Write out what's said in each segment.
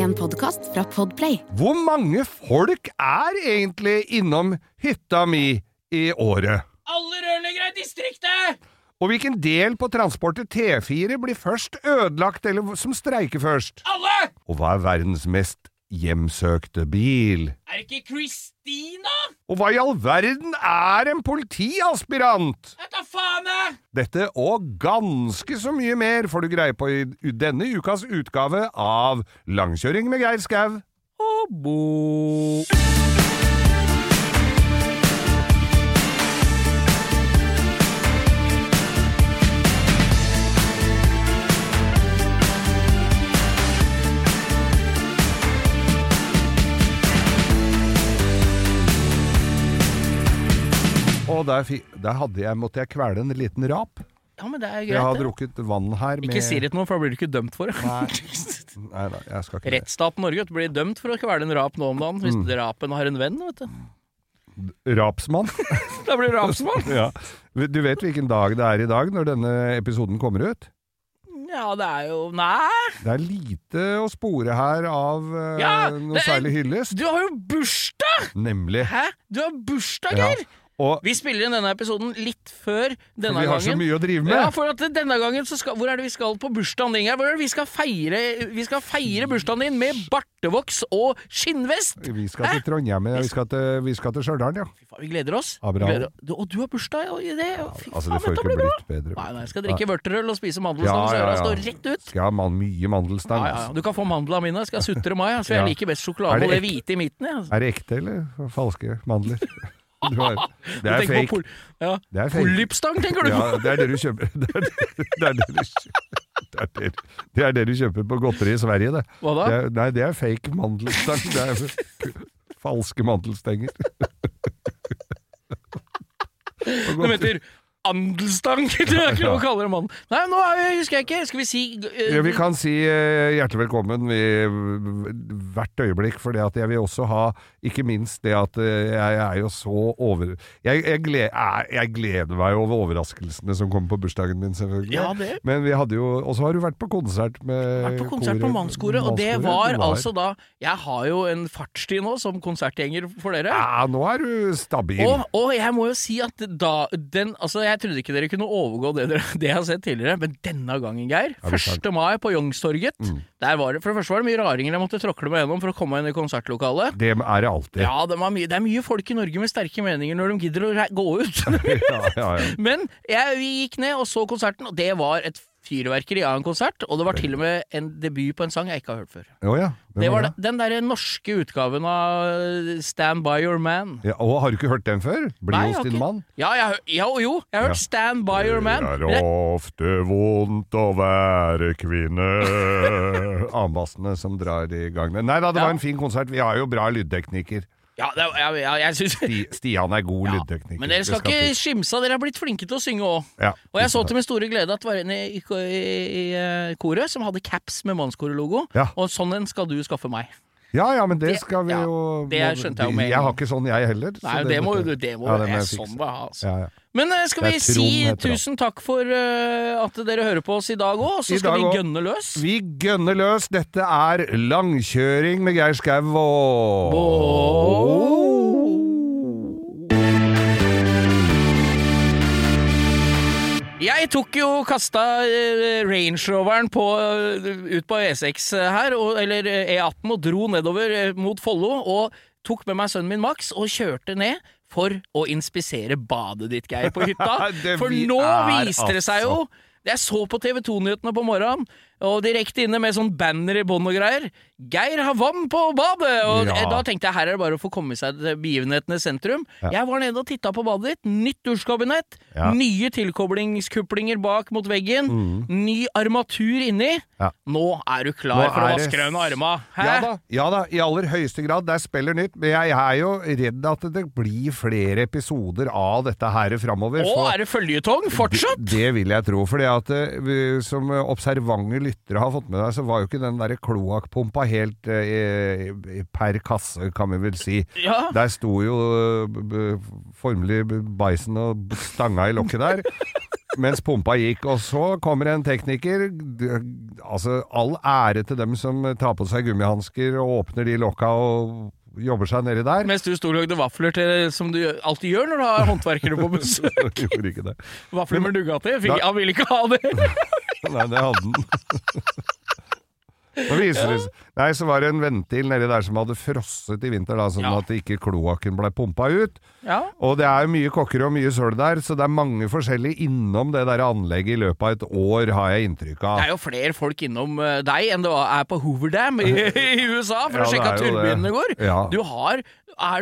En podkast fra Podplay. Hvor mange folk er egentlig innom hytta mi i året? Alle rørleggere i distriktet! Og hvilken del på transportet T4 blir først ødelagt, eller som streiker først? Alle! Og hva er verdens mest hjemsøkte bil? Er det ikke Christina? Og hva i all verden er en politiaspirant? Jeg tar faen jeg! Dette og ganske så mye mer får du greie på i denne ukas utgave av Langkjøring med Geir Skau. Og Bo. Og der, der hadde jeg, måtte jeg kvele en liten rap. Ja, men det er greit. Jeg har drukket vann her med Ikke si det til noen, for da blir du ikke dømt for det. Nei, nei, jeg skal ikke. Rettsstaten Norge du, blir dømt for å kvele en rap nå om dagen, hvis Mm. rapen har en venn, vet du. Rapsmann. Da blir du rapsmann. ja. Du vet hvilken dag det er i dag, når denne episoden kommer ut? Ja, det er jo Nei! Det er lite å spore her av uh, Ja, noe er- særlig hyllest. Du har jo bursdag! Nemlig. Hæ? Du har bursdag, Ja. Og Vi spiller inn denne episoden litt før denne gangen. for vi har så mye å drive med. Ja, for at denne gangen så skal Hvor er det vi skal på bursdagen din? Hvor er det vi skal feire Vi skal feire bursdagen din med bartevoks og skinnvest! Vi skal til Trondheim, vi skal til, vi skal til Stjørdal, ja. Fy faen, vi gleder oss. Ja, gleder- Du, og du har bursdag i det? Fy Altså, det dette blir bra! bedre. Nei, nei, jeg skal drikke vørterøl og spise mandelstang, Ja, ja, ja, så ja. står rett ut. Skal ha man, mye mandelstang. Ja, ja, altså. Du kan få mandlene mine. Jeg skal sutre meg, så jeg liker best sjokolade og det hvite i midten. Jeg. Er det ekte eller falske mandler? Du har, det er fake. pol ja. Det er fake. Polypstang, tenker du Ja, det er det du kjøper Det er det, du, kjøper. det, er det, det er det du kjøper på godteri i Sverige, det. Hva da? det er, nei, det er fake mandelstang. Det er falske mandelstenger. På De godteri. heter andelstang. Det er ikke lov å kalle det mann. Nei, nå er vi- husker jeg ikke. Skal vi si uh, Ja, vi kan si uh, hjertelig velkommen vi, hvert øyeblikk, for det at jeg vil også ha ikke minst det at uh, jeg er jo så over... Jeg, jeg, gled, jeg, jeg gleder meg over overraskelsene som kommer på bursdagen min, selvfølgelig. Ja, det. Men vi hadde jo Og så har du vært på konsert med Vært på konsert på Mannskoret, og det var, var altså da Jeg har jo en fartstid nå som konsertgjenger for dere. Ja, nå er du stabil. Og, og jeg må jo si at da den, altså Jeg trodde ikke dere kunne overgå det, dere, det jeg har sett tidligere, men denne gangen, Geir. Ja, vi sant. 1. mai på Youngstorget. Der var det, for det første var det mye raringer jeg måtte tråkle meg gjennom for å komme inn i konsertlokalet. Det er det alltid. Ja, det, var mye, det er mye folk i Norge med sterke meninger når de gidder å gå ut. ja, ja, ja. Men jeg, vi gikk ned og så konserten, og det var et fyrverkeri av en konsert. Og det var til og med en debut på en sang jeg ikke har hørt før. Oh, ja. Det var det? den, derre norske utgaven av Stand By Your Man. Ja, og har du ikke hørt den før? Bli Nei, hos din mann? Ja, jeg, ja, jo, jeg har hørt. Stand By Your Man. Det er ofte vondt å være kvinne Anbassene som drar i gang Nei da, det var en fin konsert. Vi har jo bra lydtekniker. Ja, det, ja, ja, jeg synes... Sti, Stian er god lydtekniker. Men dere skal skal ikke skimse av, dere har blitt flinke til å synge òg. ja, Og jeg så til min store glede at det var en i, i, i, i eh, koret som hadde caps med mannskorelogo. Ja. Og sånn en skal du skaffe meg. Ja, ja, men det Det- skal vi ja, jo det skjønte jeg jo med Jeg har ikke sånn, jeg heller. Nei, det, må måtte- jo det må Ja, det må jeg sånn må ha. Altså. Ja, ja. Men eh, skal vi si tusen takk for uh, at dere hører på oss i dag òg, så I skal vi også. gønne løs. Vi gønner løs. Dette er langkjøring med Geir Skau og Jeg tok jo kasta eh, Range Roveren på, eh, ut på E6 her, og, eller eh, E18, og dro nedover eh, mot Follo. Og tok med meg sønnen min Max og kjørte ned for å inspisere badet ditt, Geir, på hytta. For nå viste det seg jo Jeg så på TV 2-nyhetene på morgenen, og direkte inne med sånn banner i bånn og greier. Geir har vann på badet! Og Ja. eh, da tenkte jeg her er det bare å få komme seg til begivenhetenes sentrum. Ja. Jeg var nede og titta på badet ditt. Nytt dusjkabinett. Ja. Nye tilkoblingskuplinger bak mot veggen. Ny armatur inni. Mm. Nå er du klar Nå for å vaske deg under arma. Hæ? Ja da, ja da, i aller høyeste grad. Det er spiller nytt. Men jeg er jo redd at det blir flere episoder av dette her framover. Å, er det føljetong fortsatt? Det, det vil jeg tro. For vi, som observante lyttere har fått med deg, så var jo ikke den der kloakkpumpa helt eh, per kasse, kan vi vel si. Ja. Der sto jo eh, formelig bæsjen og stanga i lokket der. mens pumpa gikk. Og så kommer en tekniker. Altså, all ære til dem som tar på seg gummihansker og åpner de lokka og jobber seg nedi der. Mens du sto og lagde vafler til, som du alltid gjør når du har håndverkere på besøk. Vafler med. Fikk- Da- Han ville ikke ha det. Nei, det hadde den. Så viser det Nei, så var det en ventil nedi der som hadde frosset i vinter, da, sånn Ja. at ikke kloakken ble pumpa ut. Ja. Og det er mye kokker og mye søl der, så det er mange forskjellige innom det der anlegget i løpet av et år, har jeg inntrykk av. Det er jo flere folk innom eh, deg enn det er på Hoover Dam i, i USA for Ja, å sjekke at turbinene går. Du har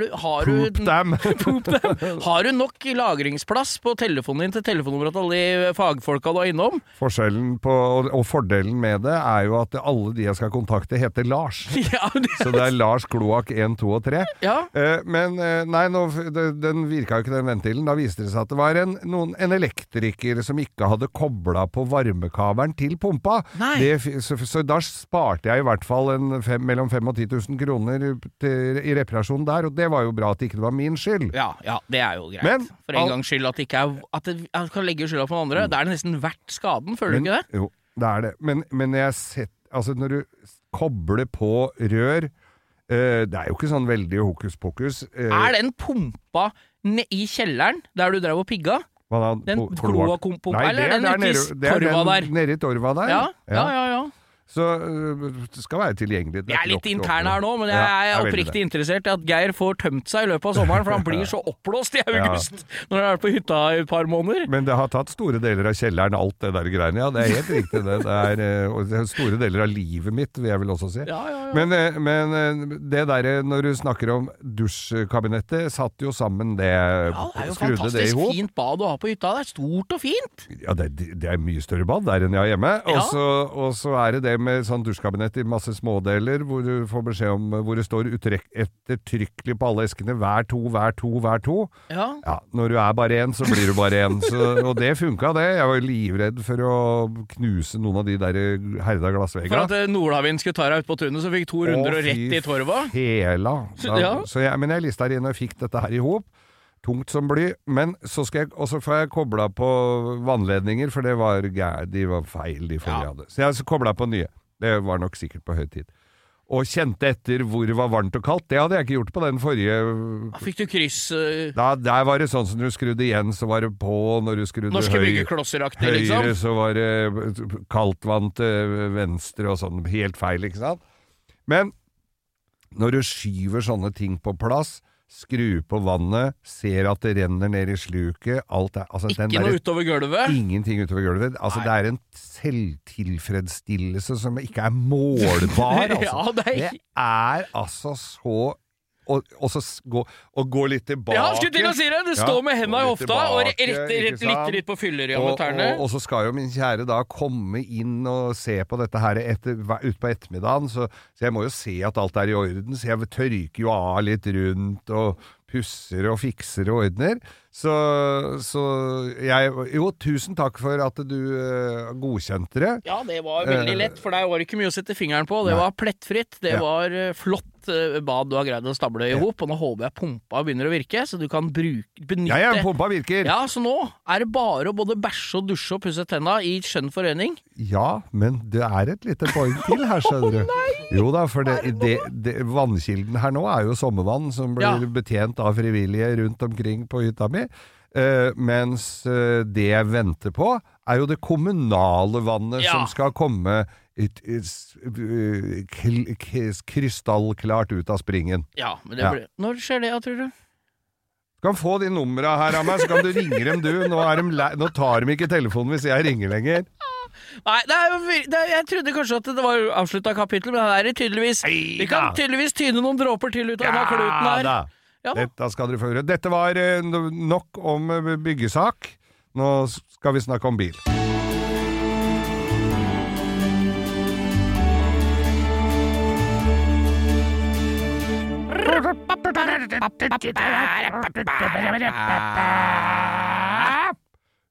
du, har Poop du. Har du nok lagringsplass på telefonen din til telefonnummeret til alle de fagfolka du er innom? Forskjellen på, og, fordelen med det er jo at alle de jeg skal kontakte, heter Lars. Ja, det, Så det er Lars Kloak 1, 2 og 3. ja. Eh, men eh, nei, nå, den virka jo ikke, den ventilen. Da viste det seg at det var en, noen, en elektriker som ikke hadde kobla på varmekabelen til pumpa. Det, så, så da sparte jeg i hvert fall en fem, mellom 5 og 10 000 kroner til, i reparasjon der, og det var jo bra at det ikke var min skyld. Ja, ja, det er jo greit. Men, For en gangs skyld at det ikke er At det kan legge skylda på noen andre. Da er det nesten verdt skaden, føler du ikke det? Jo, det er det. Men, men jeg sett, altså når du kobler på rør eh, Det er jo ikke sånn veldig hokus pokus. eh, Er den pumpa i kjelleren der du drev og pigga? den kloa kloakk? eller er den der ute i nede- det er torva der? Nede i torva der. Ja, ja, ja. ja. Så øh, det skal være tilgjengelig. Jeg er litt intern her nå, men jeg er oppriktig interessert i at Geir får tømt seg i løpet av sommeren, for han blir så oppblåst i august når han er på hytta i et par måneder. Men det har tatt store deler av kjelleren, alt det der greiene. Ja, det er helt riktig det. Det er, øh, store deler av livet mitt, vil jeg vel også si. Ja, ja, ja. Men, øh, men det derre når du snakker om dusjkabinettet, satt jo sammen det Ja, det er jo fantastisk fint bad å ha på hytta. Det er stort og fint. Ja, det, det er mye større bad der enn jeg har hjemme. Ja. Og så er det det med sånn dusjkabinett i masse smådeler, hvor du får beskjed om hvor det står ettertrykkelig på alle eskene hver to, hver to, hver to. Ja. Ja, når du er bare én, så blir du bare én. Og det funka, det. Jeg var livredd for å knuse noen av de der herda For at eh, Nordhavind skulle ta deg ut på tunet, så fikk to runder og rett i torva. Fela. Så, Ja. så jeg, men jeg lista inn og fikk dette her i hop. Tungt som bly. Men så skal jeg, og så får jeg kobla på vannledninger, for det var de var feil, de forrige Ja. hadde. Så jeg kobla på nye. Det var nok sikkert på høy tid. Og kjente etter hvor det var varmt og kaldt. Det hadde jeg ikke gjort på den forrige Fikk du kryss eh, da, Der var det sånn som du skrudde igjen, så var det på. Når du skrudde norske høy, høyre, liksom? så var det kaldt vann til venstre og sånn. Helt feil, ikke sant? Men når du skyver sånne ting på plass, skrur på vannet, ser at det renner ned i sluket alt er, altså, den Ikke noe der, utover gulvet? Ingenting utover gulvet. Altså, det er en selvtilfredsstillelse som ikke er målbar, altså. Ja, det er- det er altså så og, og så gå, og gå litt tilbake. Ja, skulle til å si det! Du står med henda i hofta og retter rett, rett, litt, litt på og, fylleriameterne. og, og så skal jo min kjære da komme inn og se på dette her etter, utpå ettermiddagen, så, så jeg må jo se at alt er i orden, så jeg tørker jo av litt rundt og pusser og fikser og ordner. Så, så jeg Jo, tusen takk for at du uh, godkjente det. Ja, det var veldig Eh, lett, for der var det ikke mye å sette fingeren på. Det Nei. var plettfritt. Det Ja. var uh, flott eh, bad du har greid å stable i Ja. og nå håper jeg pumpa begynner å virke, så du kan bruke, benytte Ja, ja, pumpa virker. Ja, så nå er det bare å både bæsje og dusje og pusse tenna i skjønn forening. Ja, men det er et lite poeng til her, skjønner du. Jo da, for det, det, det, vannkilden her nå er jo sommervann som blir Ja. betjent av frivillige rundt omkring på hytta mi. Uh, mens uh, det jeg venter på, er jo det kommunale vannet Ja. som skal komme krystallklart ut av springen. Ja, men det Ja. blir Når skjer det, tror du? Du kan få de numra her av meg, så kan du ringe dem du. Nå, de le... nå tar de ikke telefonen hvis jeg ringer lenger. Nei, det er det er, jeg trodde kanskje at det var avslutta kapittel, men her er det tydeligvis Vi kan tydeligvis tyne noen dråper til ut av denne kluten her. da. Ja da. Dette skal dere få høre. Dette var eh, no- nok om eh, byggesak. Nå skal vi snakke om bil. Bye.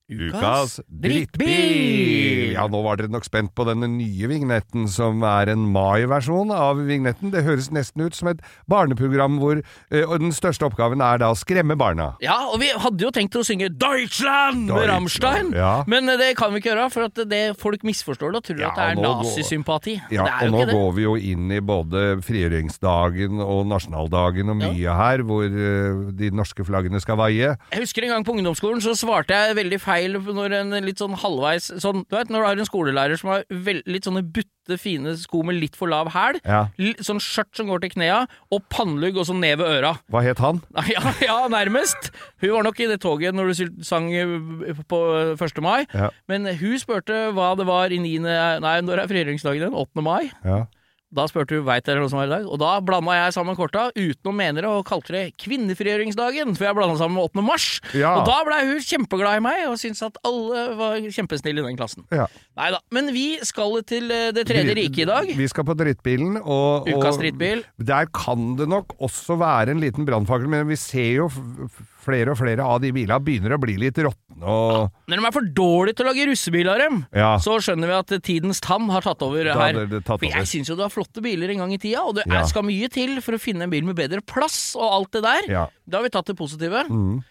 Ukas drittbil! Ja, nå var dere nok spent på denne nye vignetten, som er en mai-versjon av vignetten. Det høres nesten ut som et barneprogram hvor eh, den største oppgaven er da å skremme barna. Ja, og vi hadde jo tenkt å synge Deutschland med Rammstein, ja. men eh, det kan vi ikke gjøre, for at det, folk misforstår det og tror Ja, at det er nazisympati. Ja, det er og nå det. går vi jo inn i både frigjøringsdagen og nasjonaldagen og mye her, hvor eh, de norske flaggene skal vaie. Jeg husker en gang på ungdomsskolen så svarte jeg veldig feil når en litt sånn halvveis sånn, Du vet når du har en skolelærer som har vel, litt sånne butte fine sko med litt for lav hæl, Ja. sånn skjørt som går til knea, og pannelugg og sånn ned ved øra. Hva het han? Ja, ja, nærmest. Hun var nok i det toget når du sang eh, på 1. mai, Ja. men hun spurte hva det var i 9. Nei, når er frigjøringsdagen igjen? 8. mai? Ja. Da spurte hun veit dere noe som er i dag, og da blanda jeg sammen korta uten å mene det, og kalte det kvinnefrigjøringsdagen, for jeg blanda sammen med 8. mars. Ja. Og da blei hun kjempeglad i meg, og syntes at alle var kjempesnille i den klassen. Ja. Nei da. Men vi skal til eh, Det tredje riket i dag. Vi skal på drittbilen, og, Ukas drittbil. der kan det nok også være en liten brannfakkel, men vi ser jo flere og flere av de bilene begynner å bli litt råtne og Når de er for dårlige til å lage russebiler, dem, Ja. så skjønner vi at tidens tann har tatt over Da her. tatt For jeg syns jo du har flotte biler en gang i tida, og det Ja. skal mye til for å finne en bil med bedre plass og alt det der. Ja. Da har vi tatt det positive. Mm.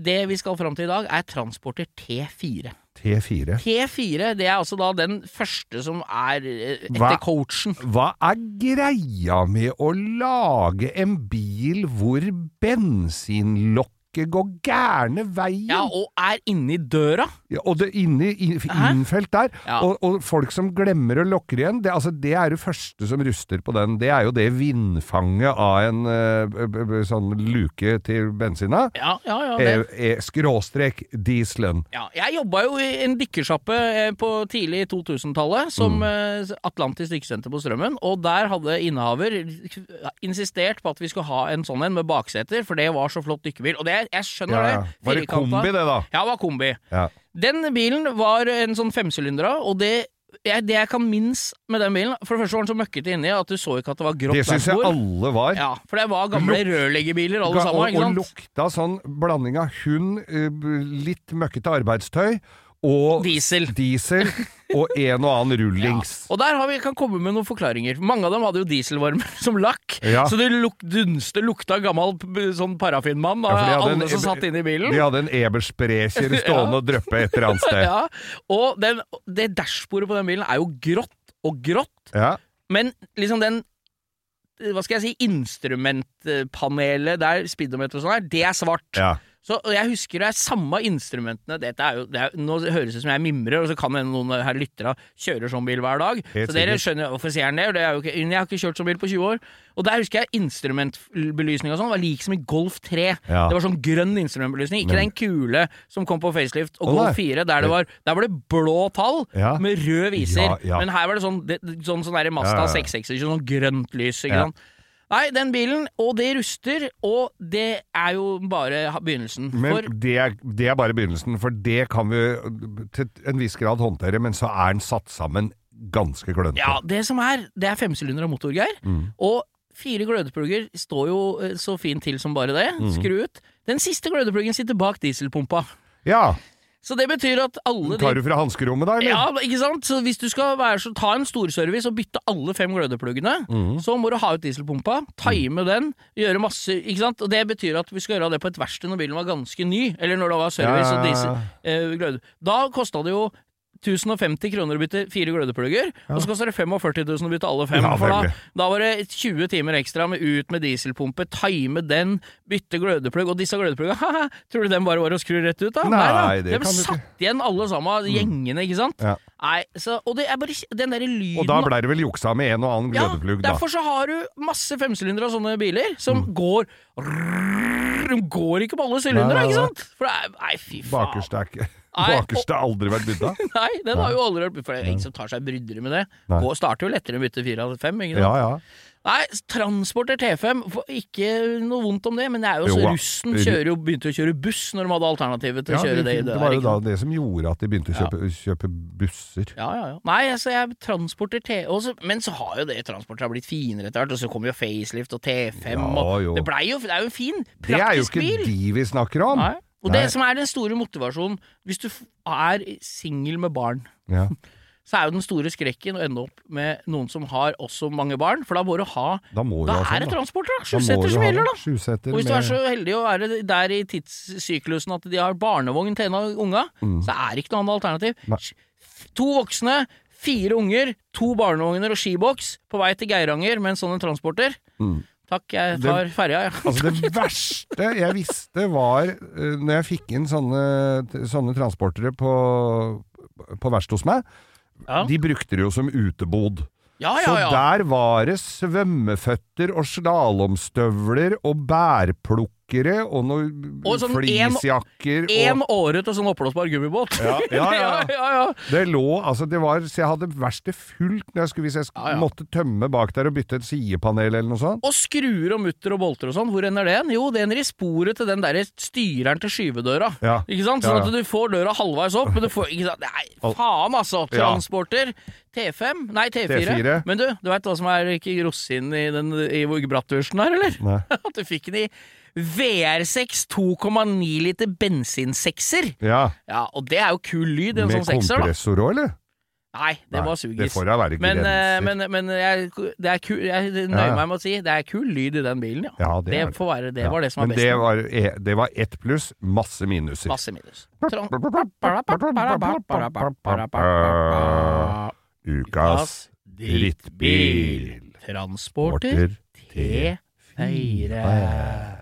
Det vi skal fram til i dag, er Transporter T4. T4. T4 det er altså da den første som er eh, etter Hva? coachen. Hva er greia med å lage en bil hvor bensinlokket går gærne veien? Ja, og er inni døra. Ja, og det inni i- innfelt der. Ja. Og, og folk som glemmer å lukke igjen, det, altså, det er det første som ruster på den. Det er jo det vindfanget av en eh, b- sånn luke til bensina. Ja, ja, ja. Det. E, e, skråstrek dieselen. Ja, jeg jobba jo i en dykkersjappe eh, på tidlig 2000-tallet som mm. Atlantis dykkesenter på Strømmen, og der hadde innehaver insistert på at vi skulle ha en sånn en med bakseter, for det var så flott dykkebil. Og det, jeg skjønner det. Var det kombi, det, da? Ja, det var kombi. Ja. Den bilen var en sånn femsylindere, og det jeg, det jeg kan minnes med den bilen For det første var den så møkkete inni at du så ikke at det var grått Det syns jeg alle var. Ja, for det var gamle Luk- rørleggerbiler alle sammen, og, og lukta sånn blanding av hund, eh, litt møkkete arbeidstøy og Diesel. diesel og en og annen rullings. Og der har vi, kan komme med noen forklaringer. Mange av dem hadde jo dieselvarme som lakk, Ja. så det luk, dunste lukta gammel sånn parafinmann av Ja, alle en- som satt inne i bilen. De hadde en Ebersprecher stående og dryppe et eller annet sted. Ja, og den, det dashbordet på den bilen er jo grått og grått, Ja. men liksom den hva skal jeg si, instrumentpanelet der speedometer og sånn her, det er svart. Så og jeg husker det er samme instrumentene Dette er jo, det er, Nå høres det ut som jeg mimrer, og så kan hende noen her lyttere kjører sånn bil hver dag. Helt så dere skjønner hvorfor sier han det. det ikke, jeg har ikke kjørt sånn bil på 20 år. Og der husker jeg instrumentbelysning og sånn var lik som i Golf 3. Ja. Det var sånn grønn instrumentbelysning, ikke Men- den kule som kom på facelift og Golf 4. Der, det var, der var det blå tall Ja. med rød viser. Ja. Men her var det sånn, det, sånn, sånn der Mazda Ja, ja, ja. 660, sånn grønt lys. Ikke sant? Nei, den bilen, og det ruster, og det er jo bare begynnelsen. Men For det er, det er bare begynnelsen, for det kan vi til en viss grad håndtere, men så er den satt sammen ganske klønete. Ja, det som er, det er femsylinder og motor, Geir. Mm. Og fire glødeplugger står jo eh, så fint til som bare det. Mm. Skru ut. Den siste glødepluggen sitter bak dieselpumpa. Ja. Så det betyr at alle Tar du fra hanskerommet da, eller? ja, ikke sant? Så hvis du skal være så, ta en storservice og bytte alle fem glødepluggene, mm. så må du ha ut dieselpumpa, time den, gjøre masse Ikke sant? Og det betyr at vi skal gjøre det på et verksted når bilen var ganske ny, eller når det var service Ja, og diesel. Eh, gløde. Da kosta det jo 1050 kroner å bytte fire glødeplugger, og så koster det 45 000 å bytte alle fem. Ja, for da, da var det 20 timer ekstra med ut med dieselpumpe, time den, bytte glødeplugg, og disse glødeplugga, tror du den bare var å skru rett ut, da? Nei, da. det De ikke. satt igjen alle sammen, gjengene, ikke sant? Ja. Nei, så, og det er bare den derre lyden Og da blei det vel juksa med en og annen glødeplugg, da. Derfor så har du masse femsylindere av sånne biler som går De går ikke på alle sylindere, Nei, nei, ikke sant? For det er Nei, fy faen. Bakerst er ikke Nei, Bakerst har aldri vært bytta. Nei, den har jo aldri vært For det er ingen som tar seg brydere med det. Nei. Gå, starter jo lettere å bytte fire av fem, ikke sant? Ja, ja. Nei, Transporter T5, ikke noe vondt om det, men det er jo så jo, russen kjører begynte å kjøre buss når de hadde alternativet til ja å kjøre det, det, det, det var jo da det som gjorde at de begynte å kjøpe, kjøpe busser. Ja, ja, ja. Nei, altså, jeg transporter T... Også, men så har jo det transporter blitt finere etter hvert, og så kommer jo facelift og T5 Ja, og jo. Det jo Det er jo en fin, praktisk bil. Det er jo ikke bil. de vi snakker om. Nei. Og Nei. det som er den store motivasjonen, hvis du er singel med barn, Ja. så er jo den store skrekken å ende opp med noen som har også mange barn, for da må du ha Da må Da er sånn, det transport, da! Sjuseter som gjelder, da. Og hvis du er så heldig å være der i tidssyklusen at de har barnevogn til en av unga, så er det ikke noe annet alternativ. Mm. Nei. To voksne, fire unger, to barnevogner og skiboks på vei til Geiranger med en sånn transporter. Mm. Takk, jeg Det- tar ferja, jeg. Altså Det verste jeg visste var uh, Når jeg fikk inn sånne, sånne transportere på, på verkstedet hos meg, Ja. de brukte det jo som utebod. Ja, Så ja, Så der var det svømmeføtter og slalåmstøvler og bærplukkere og noen Og sånn en- fleecejakker og året og sånn oppblåsbar gummibåt. Ja, ja, ja. ja, ja. Det lå altså det var, Så jeg hadde verkstedet fullt når jeg skulle, hvis jeg sk- Ja, ja. måtte tømme bak der og bytte et sidepanel eller noe sånt. Og skruer og mutter og bolter og sånn, hvor ender det hen? Jo, det ender i sporet til den derre styreren til skyvedøra. Ikke sant? Sånn at du får døra halvveis opp, men du får ikke sant? Nei, faen altså! Transporter. T5? Nei, T4. T4. Men du, du veit hva som er ikke rosinen i, den, i bratwursten her, eller? Nei. At du fikk den i VR6 2,9 liter bensinsekser. Ja. Ja, og det er jo kul lyd en Med sånn sekser, Med kompressor òg, eller? Nei, det Nei, var Det får da være Men, eh, grenser. men, men jeg, det er kul, jeg nøyer Ja, ja. meg med å si det er kul lyd i den bilen, ja. Ja, det det får være, det var det som var Men best. det var, eh, det var ett pluss, masse minuser. Masse minus. Ukas drittbil. Transporter T4.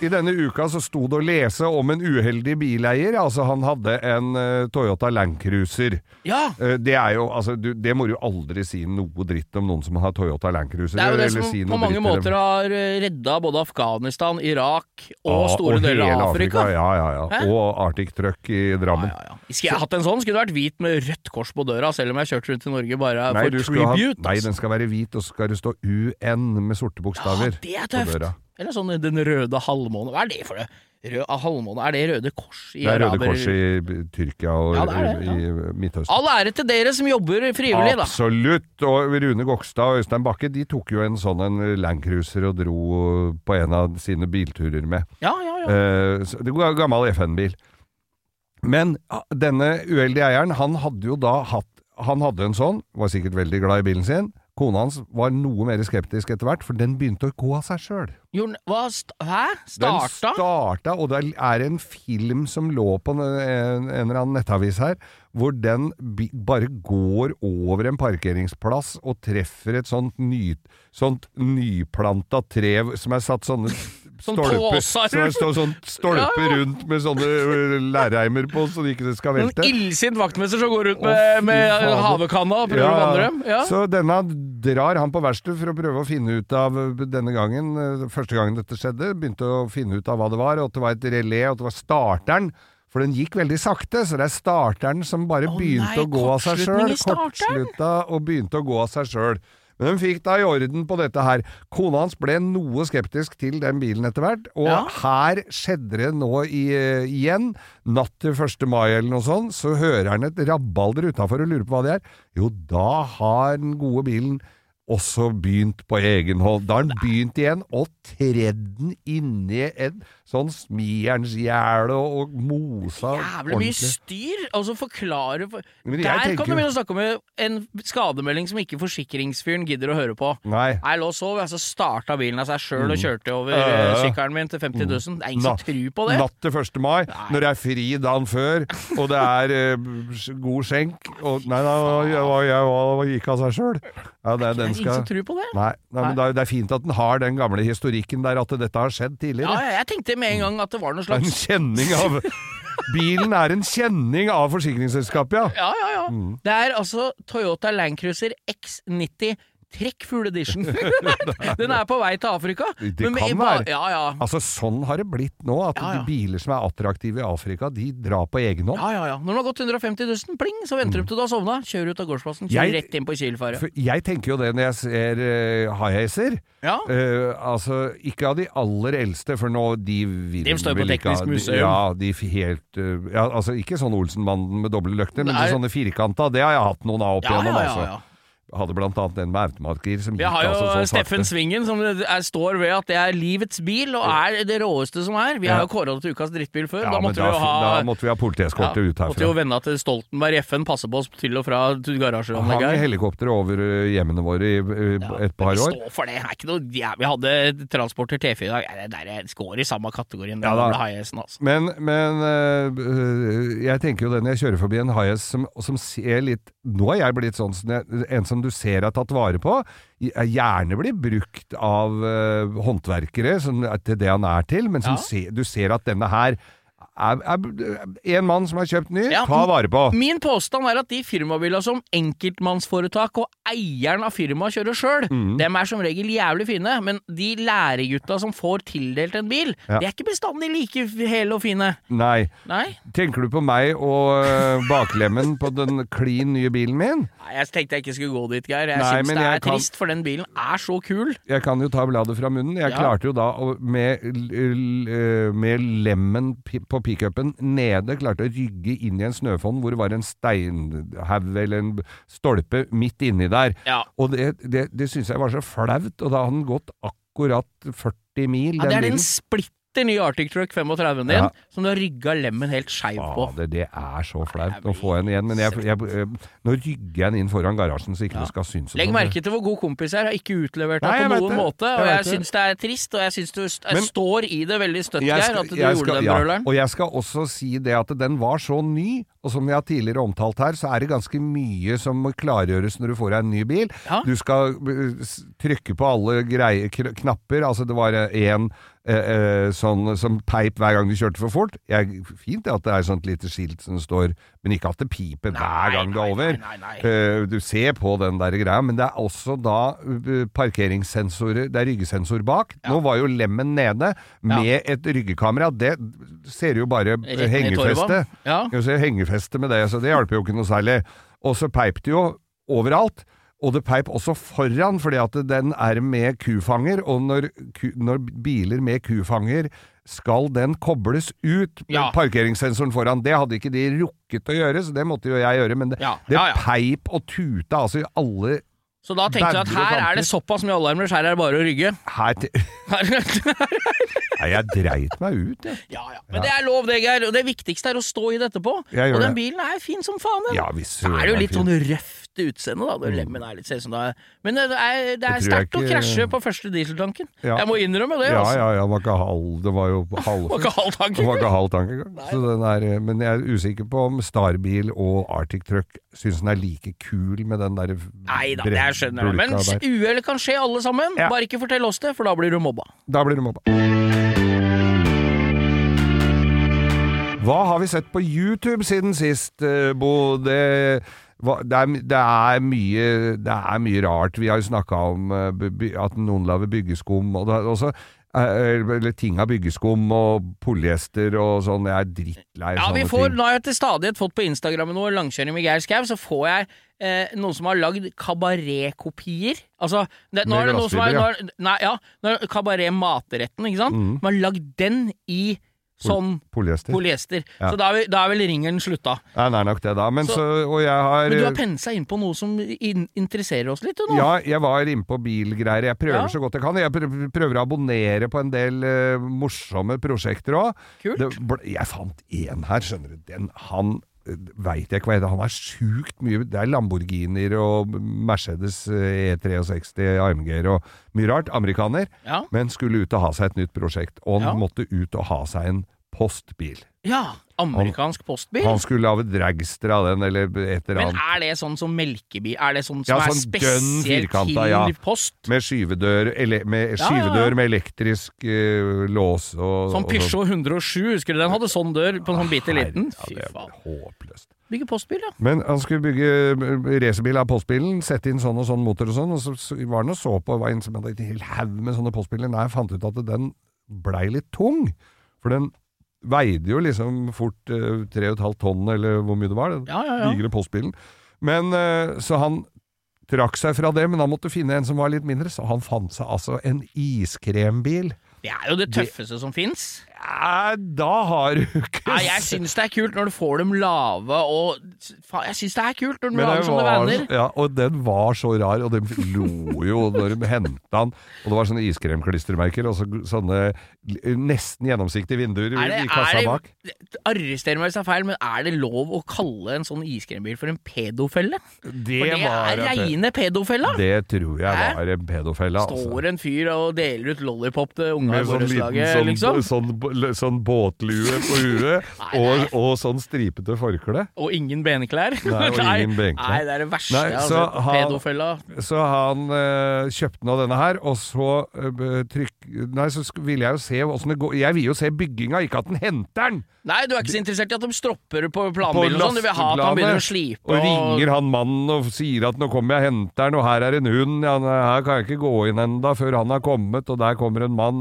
I denne uka så sto det å lese om en uheldig bileier. Altså, han hadde en uh, Toyota Landcruiser. Ja! Uh, det er jo, altså, du, det må du aldri si noe dritt om noen som har Toyota Landcruiser. Det er jo det som si på mange måter har eh, redda både Afghanistan, Irak og Ja, store deler av Afrika. Ja, ja, ja. Hæ? Og Arctic Truck i Drammen. ja, ja. Skulle jeg hatt en sånn, skulle det vært hvit med rødt kors på døra, selv om jeg kjørte rundt i Norge bare Nei, for tribute. ha, nei, den skal være hvit, og så skal det stå UN med sorte bokstaver Ja, det på døra. Eller sånn Den røde halvmåne. Hva er det for det? Rød halvmåne, er det Røde Kors i Det er Røde Kors i Tyrkia og Ja, det det, ja. i Midtøsten. All ære til dere som jobber frivillig, da. Absolutt! Og Rune Gokstad og Øystein Bakke de tok jo en sånn en Landcruiser og dro på en av sine bilturer med. Ja, ja, ja. Eh, det var gammel FN-bil. Men ah, denne uheldige eieren, han hadde jo da hatt Han hadde en sånn, var sikkert veldig glad i bilen sin. Kona hans var noe mer skeptisk etter hvert, for den begynte å gå av seg sjøl. St Hæ? Den Starta? starta, og det er en film som lå på en, en, en eller annen nettavis her, hvor den bare går over en parkeringsplass og treffer et sånt, ny, sånt nyplanta tre som er satt sånne Sånn stolper, så det står sånn stolper Ja, ja. rundt med sånne ø, lærreimer på, så de ikke skal velte. En illsint vaktmester som går rundt med, fy med havekanna og prøver å vanne dem. Ja. Så denne drar han på verkstedet for å prøve å finne ut av denne gangen, eh, første gangen dette skjedde, begynte å finne ut av hva det var, og at det var et relé, og at det var starteren For den gikk veldig sakte, så det er starteren som bare oh, begynte nei, å gå av seg sjøl. Kortslutta og begynte å gå av seg sjøl. Men de fikk da i orden på dette her. Kona hans ble noe skeptisk til den bilen etter hvert, og Ja. her skjedde det nå i, igjen, natt til 1. mai eller noe sånt, så hører han et rabalder utafor og lurer på hva det er. Jo, da har den gode bilen også begynt på egen hånd. Da har han begynt igjen, og tredd den inni en sånn smijernsgjerde og, mosa Jævlig mye styr! Altså forklare for... Der tenker kan du begynne å snakke om en skademelding som ikke forsikringsfyren gidder å høre på. Nei. Jeg lå og sov, jeg så starta bilen av seg sjøl og kjørte over Øh. sykkelen min til 50 000. Det er ingen som tror på det. Natt til 1. mai, når det er fri dagen før, og det er uh, god skjenk og Nei, nei, jeg, var- jeg, var- gikk av seg sjøl. Ja, det, Det er den ingen som tror på det. Nei, nei, men det er- fint at den har den gamle historikken der, at dette har skjedd tidligere. ja, jeg tenkte med en gang at det var noe er en slags kjenning av Bilen er en kjenning av forsikringsselskapet, ja. Ja, ja, ja. Mm. Det er altså Toyota Landcruiser X90 Trekkfugl Edition. Den er på vei til Afrika. Det Men kan være. Ja, ja. Altså, sånn har det blitt nå, at Ja, de biler som er attraktive i Afrika, de drar på egen hånd. Ja, ja, ja. Når den har gått 150 000, pling, så venter de til du har sovna. Kjører ut av gårdsplassen, kjører Mm. Jeg- rett inn på Kielferja. Jeg tenker jo det når jeg ser uh, high-acer. Ja. Uh, altså, ikke av de aller eldste, for nå de vil De står på vel ikke Teknisk de- museum. Ja, de helt uh, ja, Altså, ikke sånn Olsenmannen med doble løkter, men de sånne firkanta, det har jeg hatt noen av opp igjennom, ja, ja, altså. Ja. Hadde blant annet en med automatgir som Vi gikk har jo altså Steffen sakte. Svingen, som er, står ved at det er livets bil, og er det råeste som er. Vi har jo kåra det til ukas drittbil før. Ja, da måtte vi jo ha da måtte vi ha politieskorte ut måtte jo vende til Stoltenberg FN passe på oss til og fra garasjeanlegget. her. helikopteret over hjemmene våre i eh, et par Vi år. står for det. det er ikke noe, ja, vi hadde Transporter T4 i dag. Ja, Det der går i samme kategorien. Ja, Ja, da. da. Altså. Men, men øh, jeg tenker jo det når jeg kjører forbi en Hayes som, som ser litt Nå er jeg blitt sånn som jeg, en som du ser er tatt vare på. Gjerne blir brukt av øh, håndverkere som, til det han er til, men som Ja. se, du ser at denne her er, er en mann som har kjøpt ny. Ja, Ta vare på. Min påstand er at de firmabilene som enkeltmannsforetak og eieren av firmaet kjører sjøl, Mm. dem er som regel jævlig fine, men de læregutta som får tildelt en bil, Ja. de er ikke bestandig like hele og fine. Nei. Nei? Tenker du på meg og øh, baklemmen på den klin nye bilen min? Nei, Jeg tenkte jeg ikke skulle gå dit, Geir. Jeg syns det er kan- trist, for den bilen er så kul. Jeg kan jo ta bladet fra munnen. Jeg Ja. klarte jo da å, med, l- med lemmen på på pickupen nede, klarte å rygge inn i en snøfonn hvor det var en steinhaug eller en stolpe midt inni der. Ja. Og det, det, det syns jeg var så flaut, og da hadde den gått akkurat 40 mil, Ja, det er den bilen. Splitter ny Arctic Truck 35 din, Ja. som du har rygga lemmen helt skeiv på. Fader, det er så flaut. å få en igjen, men jeg, jeg, jeg, nå rygger jeg den inn foran garasjen så ikke Ja. det skal synes. Legg merke til hvor god kompis jeg er. Har ikke utlevert deg på noen det. måte. Og jeg syns det er trist, og jeg syns du Men- står i det veldig støtt, Geir, at du jeg gjorde skal- den ja, brøleren. Og jeg skal også si det at den var så ny, og som vi har tidligere omtalt her, så er det ganske mye som må klargjøres når du får deg en ny bil. Ja. Du skal uh, trykke på alle greie, knapper. Altså det var én eh, eh, sånn som peip hver gang du kjørte for fort. Jeg, fint at det er sånt lite skilt som står Men ikke at det piper hver gang du er over. nei, nei, nei. Eh, du ser på den der greia, men det er også da parkeringssensorer Det er ryggesensor bak. Nå var jo lemmen nede med et ryggekamera. Det ser jo bare hengefeste. Ja. Du ser hengefeste med det, så det hjelper jo ikke noe særlig. Og så peip det jo overalt. Og det peip også foran, fordi at den er med kufanger, og når, når biler med kufanger skal den kobles ut, Ja. parkeringssensoren foran. Det hadde ikke de rukket å gjøre, så det måtte jo jeg gjøre. Men det, Ja, ja, det peip og tuta altså i alle Så da tenkte jeg at her er det såpass mye alarmer, så her er det bare å rygge. her Nei, jeg dreit meg ut, jeg. ja, ja. Men det er lov, det, Geir. Og det viktigste er å stå i det etterpå. Og den bilen er fin som faen, den. Ja, Så er det jo litt sånn sånn røft utseende, da. Lemmen er litt ser ut som det er Men det er, det er sterkt å krasje på første dieseltanken. Ja. Jeg må innrømme det, Ja, altså. ja, ja, det var ikke halv Det var jo halv Det var ikke halv tank engang. ikke er, men jeg er usikker på om Starbil og Arctic Truck syns den er like kul med den der Nei da, det skjønner jeg. Men uhell kan skje alle sammen. Ja. Bare ikke fortell oss det, for da blir du mobba. Da blir du mobba. Hva har vi sett på YouTube siden sist, eh, Bo? Det, det, er, det, er mye, det er mye rart. Vi har jo snakka om eh, at noen lager byggeskum, og det også eh, eller ting av byggeskum og polyester og sånn. Jeg er drittlei Ja, sånne får, ting. Nå har jeg til stadighet fått på Instagram noe langkjøring med Geir Skau, så får jeg eh, noen som har lagd kabaretkopier. Altså, det, nå er det noen som har, ja. Nei, ja. Kabaret matretten, ikke sant? Mm. Man har lagd den i sånn Polyester. polyester. Ja. Så da er, vi- da er vel ringeren slutta. Ja, det er nok det, da. Men Så- så, har Men du har pensa inn på noe som in interesserer oss litt, nå. Ja, jeg var inne på bilgreier. Jeg prøver Ja. så godt jeg kan. Jeg prøver, å abonnere på en del uh, morsomme prosjekter òg. Jeg fant én her, skjønner du. Den, han veit jeg ikke hva heter. Han har sjukt mye Det er Lamborghinier og Mercedes eh, E63 AMG-er og mye rart. Amerikaner. Ja. Men skulle ut og ha seg et nytt prosjekt. Og han Ja. måtte ut og ha seg en postbil. ja. Amerikansk postbil. Han skulle lage Dragster av den, eller et eller annet. Men er det sånn som melkebil? Er det sånn som Ja, sånn er spesielt firkanta, ja. post? Med skyvedør, ele, med, Ja, skyvedør med elektrisk uh, lås og Sånn og Peugeot 107, husker du den hadde sånn dør på en sånn bitte liten? Fy faen. håpløst. Bygge postbil, ja. Men han skulle bygge eh, racerbil av postbilen, sette inn sånn og sånn motor og sånn, og så, så var han og så på, var en som hadde en hel haug med sånne postbiler. Nei, jeg fant ut at den blei litt tung. For den veide jo liksom fort eh, tre og et halvt tonn, eller hvor mye det var, den Ja, ja, ja. digre postbilen. Men eh, så han trakk seg fra det, men han måtte finne en som var litt mindre, så han fant seg altså en iskrembil. Det er jo det tøffeste som fins. Ja, da har du ikke Nei, jeg syns det er kult når du får dem lave og Faen, jeg syns det er kult når du lager sånne venner vaner. ja, og den var så rar, og de lo jo når de hentet den. Og det var sånne iskremklistremerker, og så, sånne nesten gjennomsiktige vinduer Er det, i kassa bak. arrester meg hvis jeg er feil, men er det lov å kalle en sånn iskrembil for en pedofelle? Det, For det er reine pedofella! Det tror jeg var en pedofelle, altså. Står en fyr og deler ut lollipop til unga i Med sånn liten sånn, liksom. sånn, sånn, sånn båtlue på huet, og, og sånn stripete forkle. Og ingen benklær. Nei, og ingen benklær. Nei, det er det verste Nei, jeg har sett. Pedofella. Så han øh, kjøpte nå denne her, og så øh, trykk... Nei, så vil jeg jo se åssen det går. Jeg vil jo se bygginga, ikke at den henter den! Nei, du er ikke så interessert i at de stropper på planbilen og sånn. Du vil ha at han begynner å slipe Og ringer han mannen og sier at 'nå kommer jeg og henter den', og her er en hund, ja, her kan jeg ikke gå inn enda før han har kommet, og der kommer en mann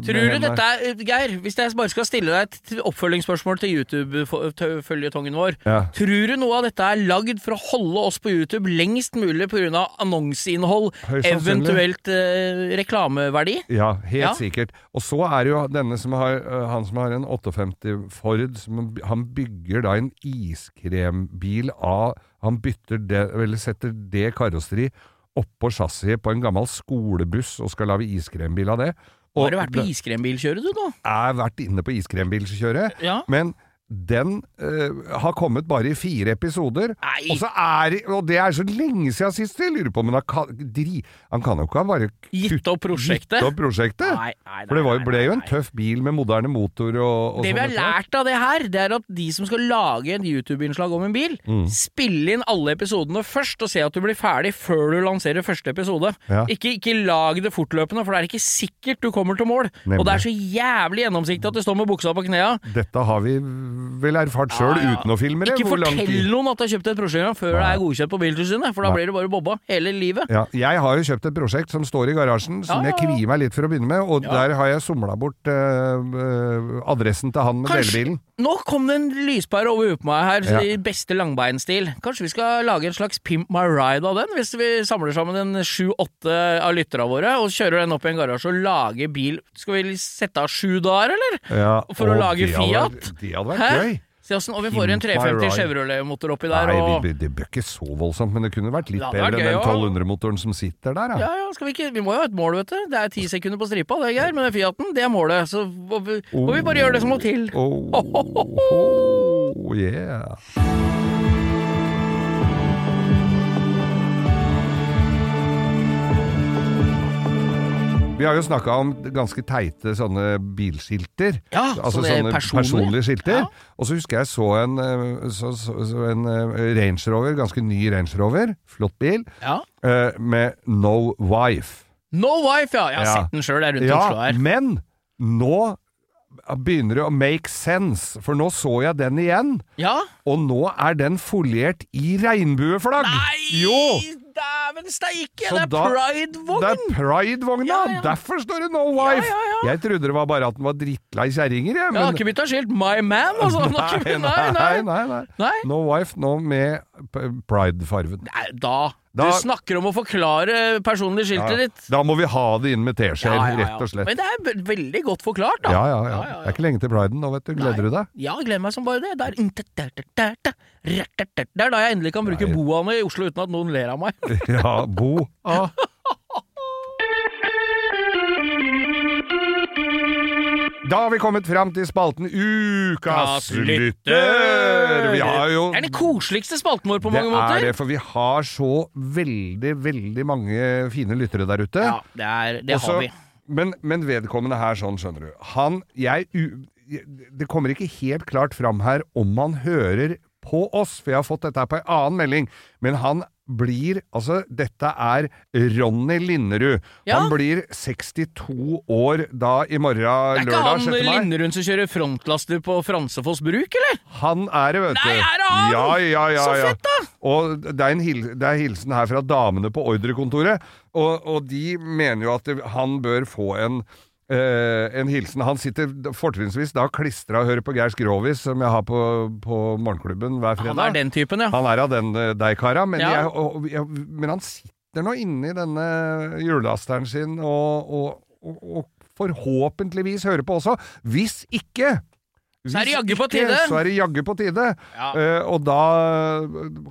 Tror du henne. dette er Geir, hvis jeg bare skal stille deg et oppfølgingsspørsmål til YouTube-føljetongen vår. Ja. Tror du noe av dette er lagd for å holde oss på YouTube lengst mulig pga. annonseinnhold, eventuelt eh, reklameverdi? Ja, helt Ja. sikkert. Og så er det jo denne som har, han som har en 58 Ford, som, han bygger da en iskrembil av Han bytter det, eller setter det karosseriet oppå chassiset på en gammel skolebuss og skal lage iskrembil av det. Og Har du vært på iskrembilkjøret, du, nå? Jeg har vært inne på iskrembilkjøret, Ja. men den uh, har kommet bare i fire episoder. Nei. Og, så er, og det er så lenge siden sist, jeg lurer på om han dri, Han kan jo ikke ha bare Gitt opp prosjektet? gitt opp prosjektet. Nei, nei, For det var, ble jo en tøff bil med moderne motor og, og Det vi har lært av det her, det er at de som skal lage en YouTube-innslag om en bil, Mm. spille inn alle episodene først og se at du blir ferdig før du lanserer første episode. Ja. Ikke, ikke lag det fortløpende, for det er ikke sikkert du kommer til mål. Nemlig. Og det er så jævlig gjennomsiktig at du står med buksa på knea. Dette har vi vel erfart sjøl Ja, ja. uten å filme det. Ikke fortell noen at du har kjøpt et prosjekt før det er godkjent på Biltilsynet, for da blir det bare bobba hele livet. Ja, jeg har jo kjøpt et prosjekt som står i garasjen, som jeg kvier meg litt for å begynne med, og der har jeg somla bort eh, adressen til han med Kanskje- delebilen. Nå kom det en lyspære over huet på meg her, i beste langbeinstil. Kanskje vi skal lage en slags Pimp my ride av den, hvis vi samler sammen en sju-åtte av lytterne våre, og kjører den opp i en garasje og lager bil. Skal vi sette av sju dager, eller? Ja, For å og lage Fiat? Det hadde vært? Gøy. Se åssen, og vi får en 350. Chevrolet-motor oppi der, Nei, og Nei, det bør ikke så voldsomt, men det kunne vært litt Ja, bedre enn den 1200-motoren som sitter der. ja, Ja. ja, skal vi ikke Vi må jo ha et mål, vet du. Det er ti sekunder på stripa, det, Geir. Men Fiaten, det er målet. Så må vi, oh, vi bare gjøre det som må til. Oh, oh, yeah. Vi har jo snakka om ganske teite sånne bilskilter. Ja, altså sånne personlige. personlige skilter. Ja. Og så husker jeg så en, eh, så, så, så en eh, Range Rover, ganske ny Range Rover, flott bil, Ja. eh, med No Wife. No wife, ja. Jeg har sett den sjøl, der er rundt Ja, Oslo her. men nå begynner det å make sense, for nå så jeg den igjen. Ja? Og nå er den foliert i regnbueflagg! Nei! Jo! Dæven steike! Det er Pride-vogn! Det er Pride-vogna! Ja, ja. Derfor står det No Wife! Ja, ja, ja. Jeg trodde det var bare at den var drittlei kjerringer, jeg. Jeg har ikke bytta skilt My Man, altså. Nei, nei, nei, nei. Nei. No Wife nå med pridefarven. Da. Da- Du snakker om å forklare personlig skiltet Ja. ditt. Da må vi ha det inn med teskjeer, rett og slett. Men det er veldig godt forklart, da. Ja, ja, ja. Det er ikke lenge til priden nå, vet du. Gleder du deg? Ja, gleder meg som bare det. Det er, det er da jeg endelig kan bruke Nei. boaene i Oslo uten at noen ler av meg. Ja, Bo. Ah. Da har vi kommet fram til spalten Ukas lytter! Vi har jo Det er den koseligste spalten vår på det mange er måter. det, for vi har så veldig, veldig mange fine lyttere der ute. Ja, det, er, det Også- har vi. Men, men vedkommende her, sånn skjønner du Han, jeg u- Det kommer ikke helt klart fram her om han hører på oss, for jeg har fått dette her på en annen melding. Men han blir Altså, dette er Ronny Linderud. Ja. Han blir 62 år da i morgen, Det er ikke han Linderud som kjører frontlaster på Fransefoss bruk, eller? Han er det, vet du. Nei, er det han? Ja, ja, ja, Så ja. fett, da! Og det er, en hil det er hilsen her fra damene på ordrekontoret, og, og de mener jo at det, han bør få en eh, en hilsen. Han sitter fortrinnsvis da klistra og hører på Geir Skrovis, som jeg har på, på morgenklubben hver fredag. Han er den typen, ja. Han er av den uh, deg, kara. Men, Ja. jeg, og, jeg, men han sitter nå inne i denne hjullasteren sin og, og, og, forhåpentligvis hører på også. Hvis ikke Så er det hvis jaggu på ikke, tide. Så er det jaggu på tide. Ja. Uh, og da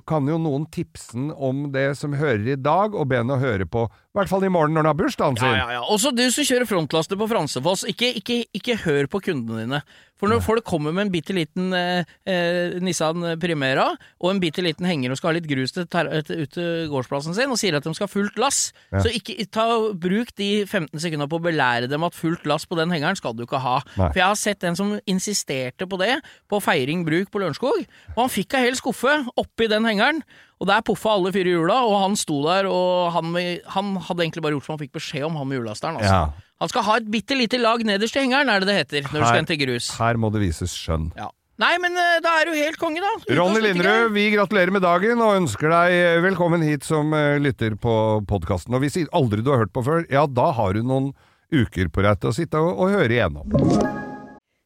kan jo noen tipse om det som hører i dag, og be å høre på, i hvert fall i morgen når han har bursdagen sin. Ja, ja, ja. Også du som kjører frontlaster på Fransefoss, ikke, ikke, ikke hør på kundene dine. For når folk kommer med en bitte liten eh, eh, Nissan Primera og en bitte liten henger og skal ha litt grus til, til, ut til gårdsplassen sin, og sier at de skal ha fullt lass, Ja. så ikke ta, bruk de 15 sekundene på å belære dem at fullt lass på den hengeren skal du ikke ha. Nei. For jeg har sett en som insisterte på det på Feiring bruk på Lørenskog, og han fikk ei hel skuffe oppi den hengeren. Og der poffa alle fire hjula, og han sto der, og han, han hadde egentlig bare gjort som han fikk beskjed om, han med hjullasteren. Altså. Ja. Han skal ha et bitte lite lag nederst i hengeren, er det det heter, når du Her- skal hente grus. Her må det vises skjønn. Ja. Nei, men eh, da er du helt konge, da. Ukas Ronny. Linderud, vi gratulerer med dagen og ønsker deg eh, velkommen hit som eh, lytter på podkasten. Og hvis aldri du har hørt på før, ja, da har du noen uker på deg til å sitte og, og høre igjennom.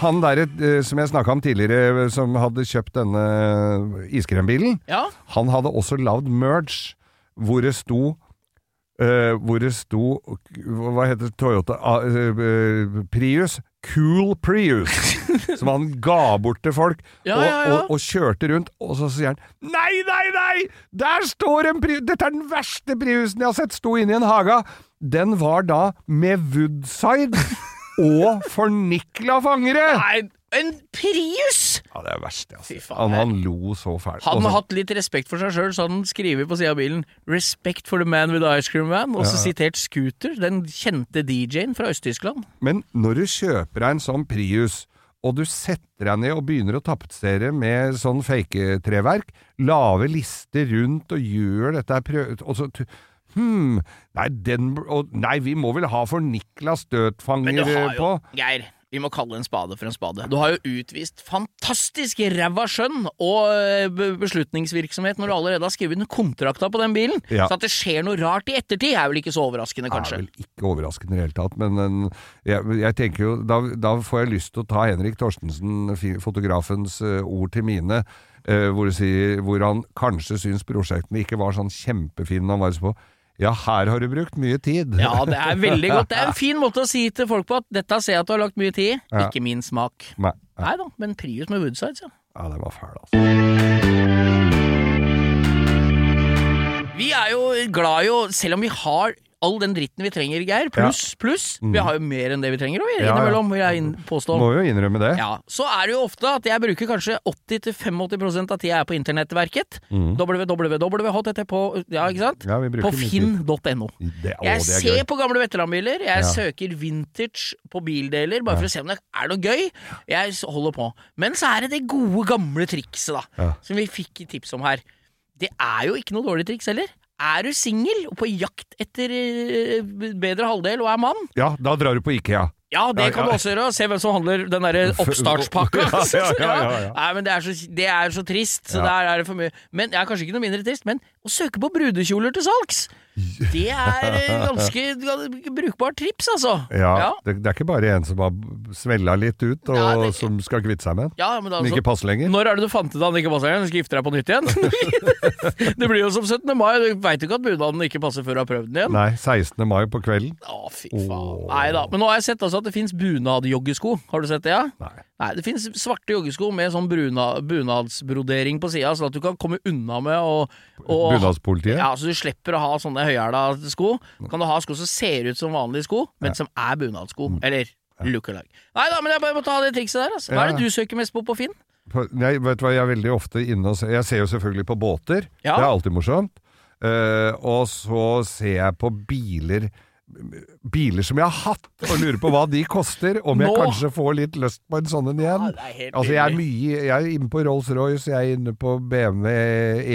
Han der eh, som jeg snakka om tidligere, som hadde kjøpt denne iskrembilen, Ja, han hadde også lagd merge hvor det sto Uh, hvor det sto Hva heter? Toyota uh, uh, Prius? Cool Prius! som han ga bort til folk, Ja, og, ja, ja. Og, og kjørte rundt. Og så sier han Nei, nei, nei! Der står en Prius! Dette er den verste Priusen jeg har sett! Sto inne i en hage. Den var da med Woodside og fornikla fangere! Nei, En Prius! Ja, det er verst, altså. Han, han lo så fælt. Hadde han så- hatt litt respekt for seg sjøl, så hadde han skrevet på sida av bilen 'Respect for the man with the ice cream van', og så sitert Scooter, den kjente DJ-en fra Øst-Tyskland. Men når du kjøper deg en sånn Prius, og du setter deg ned og begynner å tapetsere med sånn fake-treverk, lave lister rundt og gjør dette prøv... Og så Hm, nei, den og, Nei, vi må vel ha for Niklas dødfanger eh, på? Geir, vi må kalle en spade for en spade. Du har jo utvist fantastisk ræva skjønn og eh, beslutningsvirksomhet når du allerede har skrevet under kontrakta på den bilen. Ja. Så at det skjer noe rart i ettertid, er vel ikke så overraskende, kanskje? Det er vel ikke overraskende i det hele tatt, men en, jeg, jeg tenker jo da, da får jeg lyst til å ta Henrik Torstensen, fotografens eh, ord til mine, hvor, sier, hvor han kanskje syns prosjektene ikke var sånn kjempefine han var så på. Ja, her har du brukt mye tid. Ja, det er veldig godt. Det er en fin måte å si til folk på at dette ser jeg at du har lagt mye tid i, Ja. ikke min smak. Nei, ja. Nei da, men Prius med woodsides, ja. Ja, den var fæl, altså. Vi er jo glad i å, selv om vi har all den dritten vi trenger, Geir, pluss, pluss, vi har jo mer enn det vi trenger, og vi Ja, innimellom, vil jeg inn- påstå. Må jo innrømme det. Ja, så er det jo ofte at jeg bruker kanskje 80-85 av tida jeg er på internettverket. www.http Ja, ikke sant? Ja, på finn.no. Jeg er ser på gamle veteranbiler, jeg Ja. søker vintage på bildeler, bare for å se om det er noe gøy. Jeg holder på. Men så er det det gode, gamle trikset, da, som vi fikk tips om her. Det er jo ikke noe dårlig triks heller. Er du singel og på jakt etter eh, bedre halvdel og er mann, Ja, da drar du på Ikea. ja, det kan du også gjøre. Se hvem som handler den derre oppstartspakka. Ja, ja, ja. Nei, men det er så, det er så trist. Så der er det for mye. Men ja, Kanskje ikke noe mindre trist, men å søke på brudekjoler til salgs, det er eh, ganske brukbart trips, altså. Ja, ja. Det, det er ikke bare en som har svella litt ut, og Ja, det- som skal kvitte seg med den. Ja, men altså, Som ikke passer lenger. Når er det du fant ut at den ikke passer lenger Skal gifte deg på nytt igjen? det blir jo som 17. mai. Du veit jo ikke at bunaden ikke passer før du har prøvd den igjen. Nei, 16. mai på kvelden. Å, fy faen. Åh. Nei da. Men nå har jeg sett altså at det fins bunadjoggesko. Har du sett det, ja? Nei. Nei, det finnes svarte joggesko med sånn bruna, bunadsbrodering på sida, sånn at du kan komme unna med å Bunadspolitiet? Ja, så du slipper å ha sånne høyhæla sko. Kan du ha sko som ser ut som vanlige sko, men som er bunadssko. Eller look-alike. Nei da, men jeg bare må ta det trikset der. Altså. Hva er det du søker mest på på Finn? Jeg, vet du hva, jeg er veldig ofte inne og ser Jeg ser jo selvfølgelig på båter. Ja. Det er alltid morsomt. Uh, og så ser jeg på biler Biler som jeg har hatt, og lurer på hva de koster. Om jeg Nå- kanskje får litt lyst på en sånn en igjen. Ja, er altså, jeg er mye Jeg er inne på Rolls-Royce, jeg er inne på BMW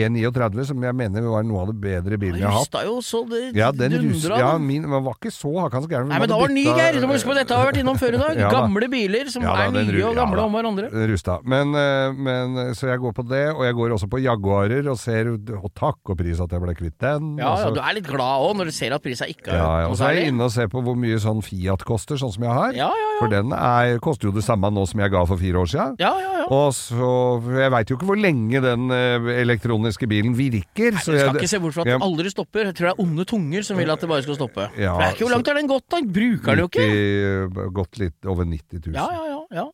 E39, som jeg mener var noe av det bedre bilen jeg har hatt. Rusta jo så det Ja, den dundra. ja, min men var ikke så hakkans gæren. Nei, men da var den ny, Geir! Du må huske på dette har vært innom før i dag. Ja da. Gamle biler som Ja da, er nye og gamle om hverandre. Rusta. Men, eh, men, så jeg går på det, og jeg går også på Jaguarer og ser Og takk og pris at jeg ble kvitt den. Ja, ja, du er litt glad òg når du ser at prisa ikke ja, ja. Og så er jeg inne og ser på hvor mye sånn Fiat koster, sånn som jeg har. Ja, ja, ja. For den er, koster jo det samme nå som jeg ga for fire år siden. ja, ja, ja. Og så Jeg veit jo ikke hvor lenge den eh, elektroniske bilen virker. Nei, så du skal jeg- ikke se bort fra at den aldri stopper. Jeg tror det er onde tunger som vil at det bare skal stoppe. Ja, For det er ikke Hvor langt har den gått, da? Bruker den jo ikke. 90, Gått litt over 90 000. Ja, ja, ja. ja.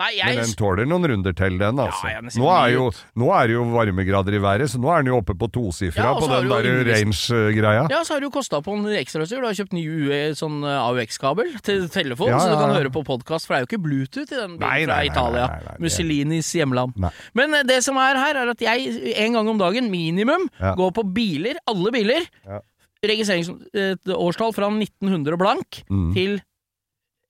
Nei, Men den tåler noen runder til, den, altså. Ja, nå, er jo, nå er jo varmegrader i været, så nå er den jo oppe på tosifra Ja, på den der range-greia. Ja, så har jo kosta på en ekstrautstyr. Du har kjøpt ny UE, sånn eh, AUX-kabel til telefon, Ja, så du kan høre på podkast, for det er jo ikke Bluetooth i den bilen Nei, fra nei, Italia. nei, Mussolinis hjemland. Men eh, det som er her, er at jeg en gang om dagen, minimum, går på biler, alle biler. Ja. Registreringsårstall fra 1900 blank Mm. til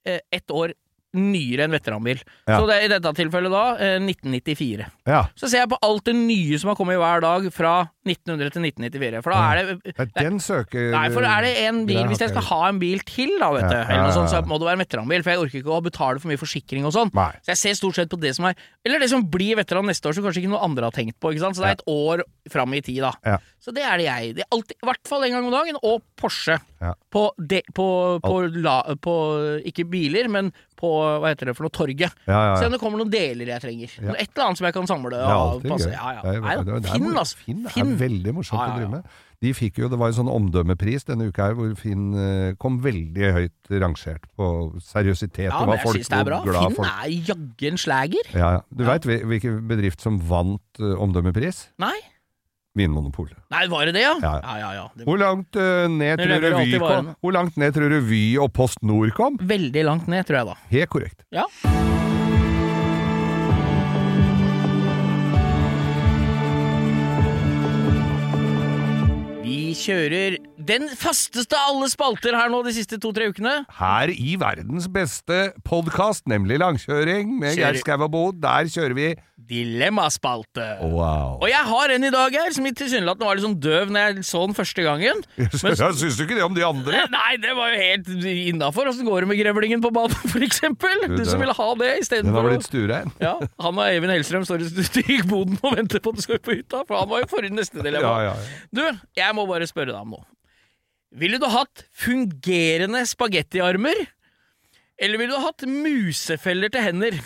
eh, ett år nyere enn veteranbil. Ja. Så det er i dette tilfellet da eh, 1994. Ja. Så ser jeg på alt det nye som har kommet hver dag fra 1900 til 1994. For da er det Ja, den søker Nei, for er det en bil Hvis jeg skal ha en bil til, da, vet du, eller noe sånt, så må det være en veteranbil. For jeg orker ikke å betale for mye forsikring og sånn. Så jeg ser stort sett på det som er Eller det som blir veteran neste år, som kanskje ikke noe andre har tenkt på. Ikke sant? Så det er et år fram i tid, da. Ja. Så det er det jeg. Det er alltid, I hvert fall en gang om dagen. Og Porsche. Ja. På, de, på, på, la, på Ikke biler, men på Hva heter det for noe? Torget. Ja, ja, Se om det kommer noen deler jeg trenger. Et eller annet som jeg kan samle. Det er alltid gøy. Det det det Finn, altså. Finn. Er veldig morsomt å drive med. De fikk jo, Det var jo sånn omdømmepris denne uka her, hvor Finn eh, kom veldig høyt rangert på seriøsitet. Ja, og men jeg folk synes det er bra. glad Finn folk er jaggu en slager. ja, ja. Du Ja. veit hvilken bedrift som vant eh, omdømmepris? Nei? Vinmonopolet. Nei, var det det, ja? Ja. ja, ja. ja. Hvor langt uh, ned tror du Vy kom? Hvor langt ned tror du Vy og Post Nord kom? Veldig langt ned, tror jeg da. Helt korrekt. Ja. Vi kjører den fasteste av alle spalter her nå de siste to-tre ukene. Her i verdens beste podkast, nemlig Langkjøring med Geir Skau og Bo, der kjører vi Dilemmaspalte. Wow. Og jeg har en i dag her som tilsynelatende var litt sånn døv når jeg så den første gangen. Men- Syns du ikke det om de andre? Nei, det var jo helt innafor. Åssen går det med grevlingen på banen, for eksempel? Du, som ville ha det Den har istedenfor blitt sturein. ja, Han og Eivind Hellstrøm står i boden og venter på at du skal på hytta, for han var jo forrige neste dilemma. Ja, ja, ja. Du, jeg må bare spørre deg om noe. Ville du hatt fungerende spagettiarmer? Eller ville du hatt musefeller til hender?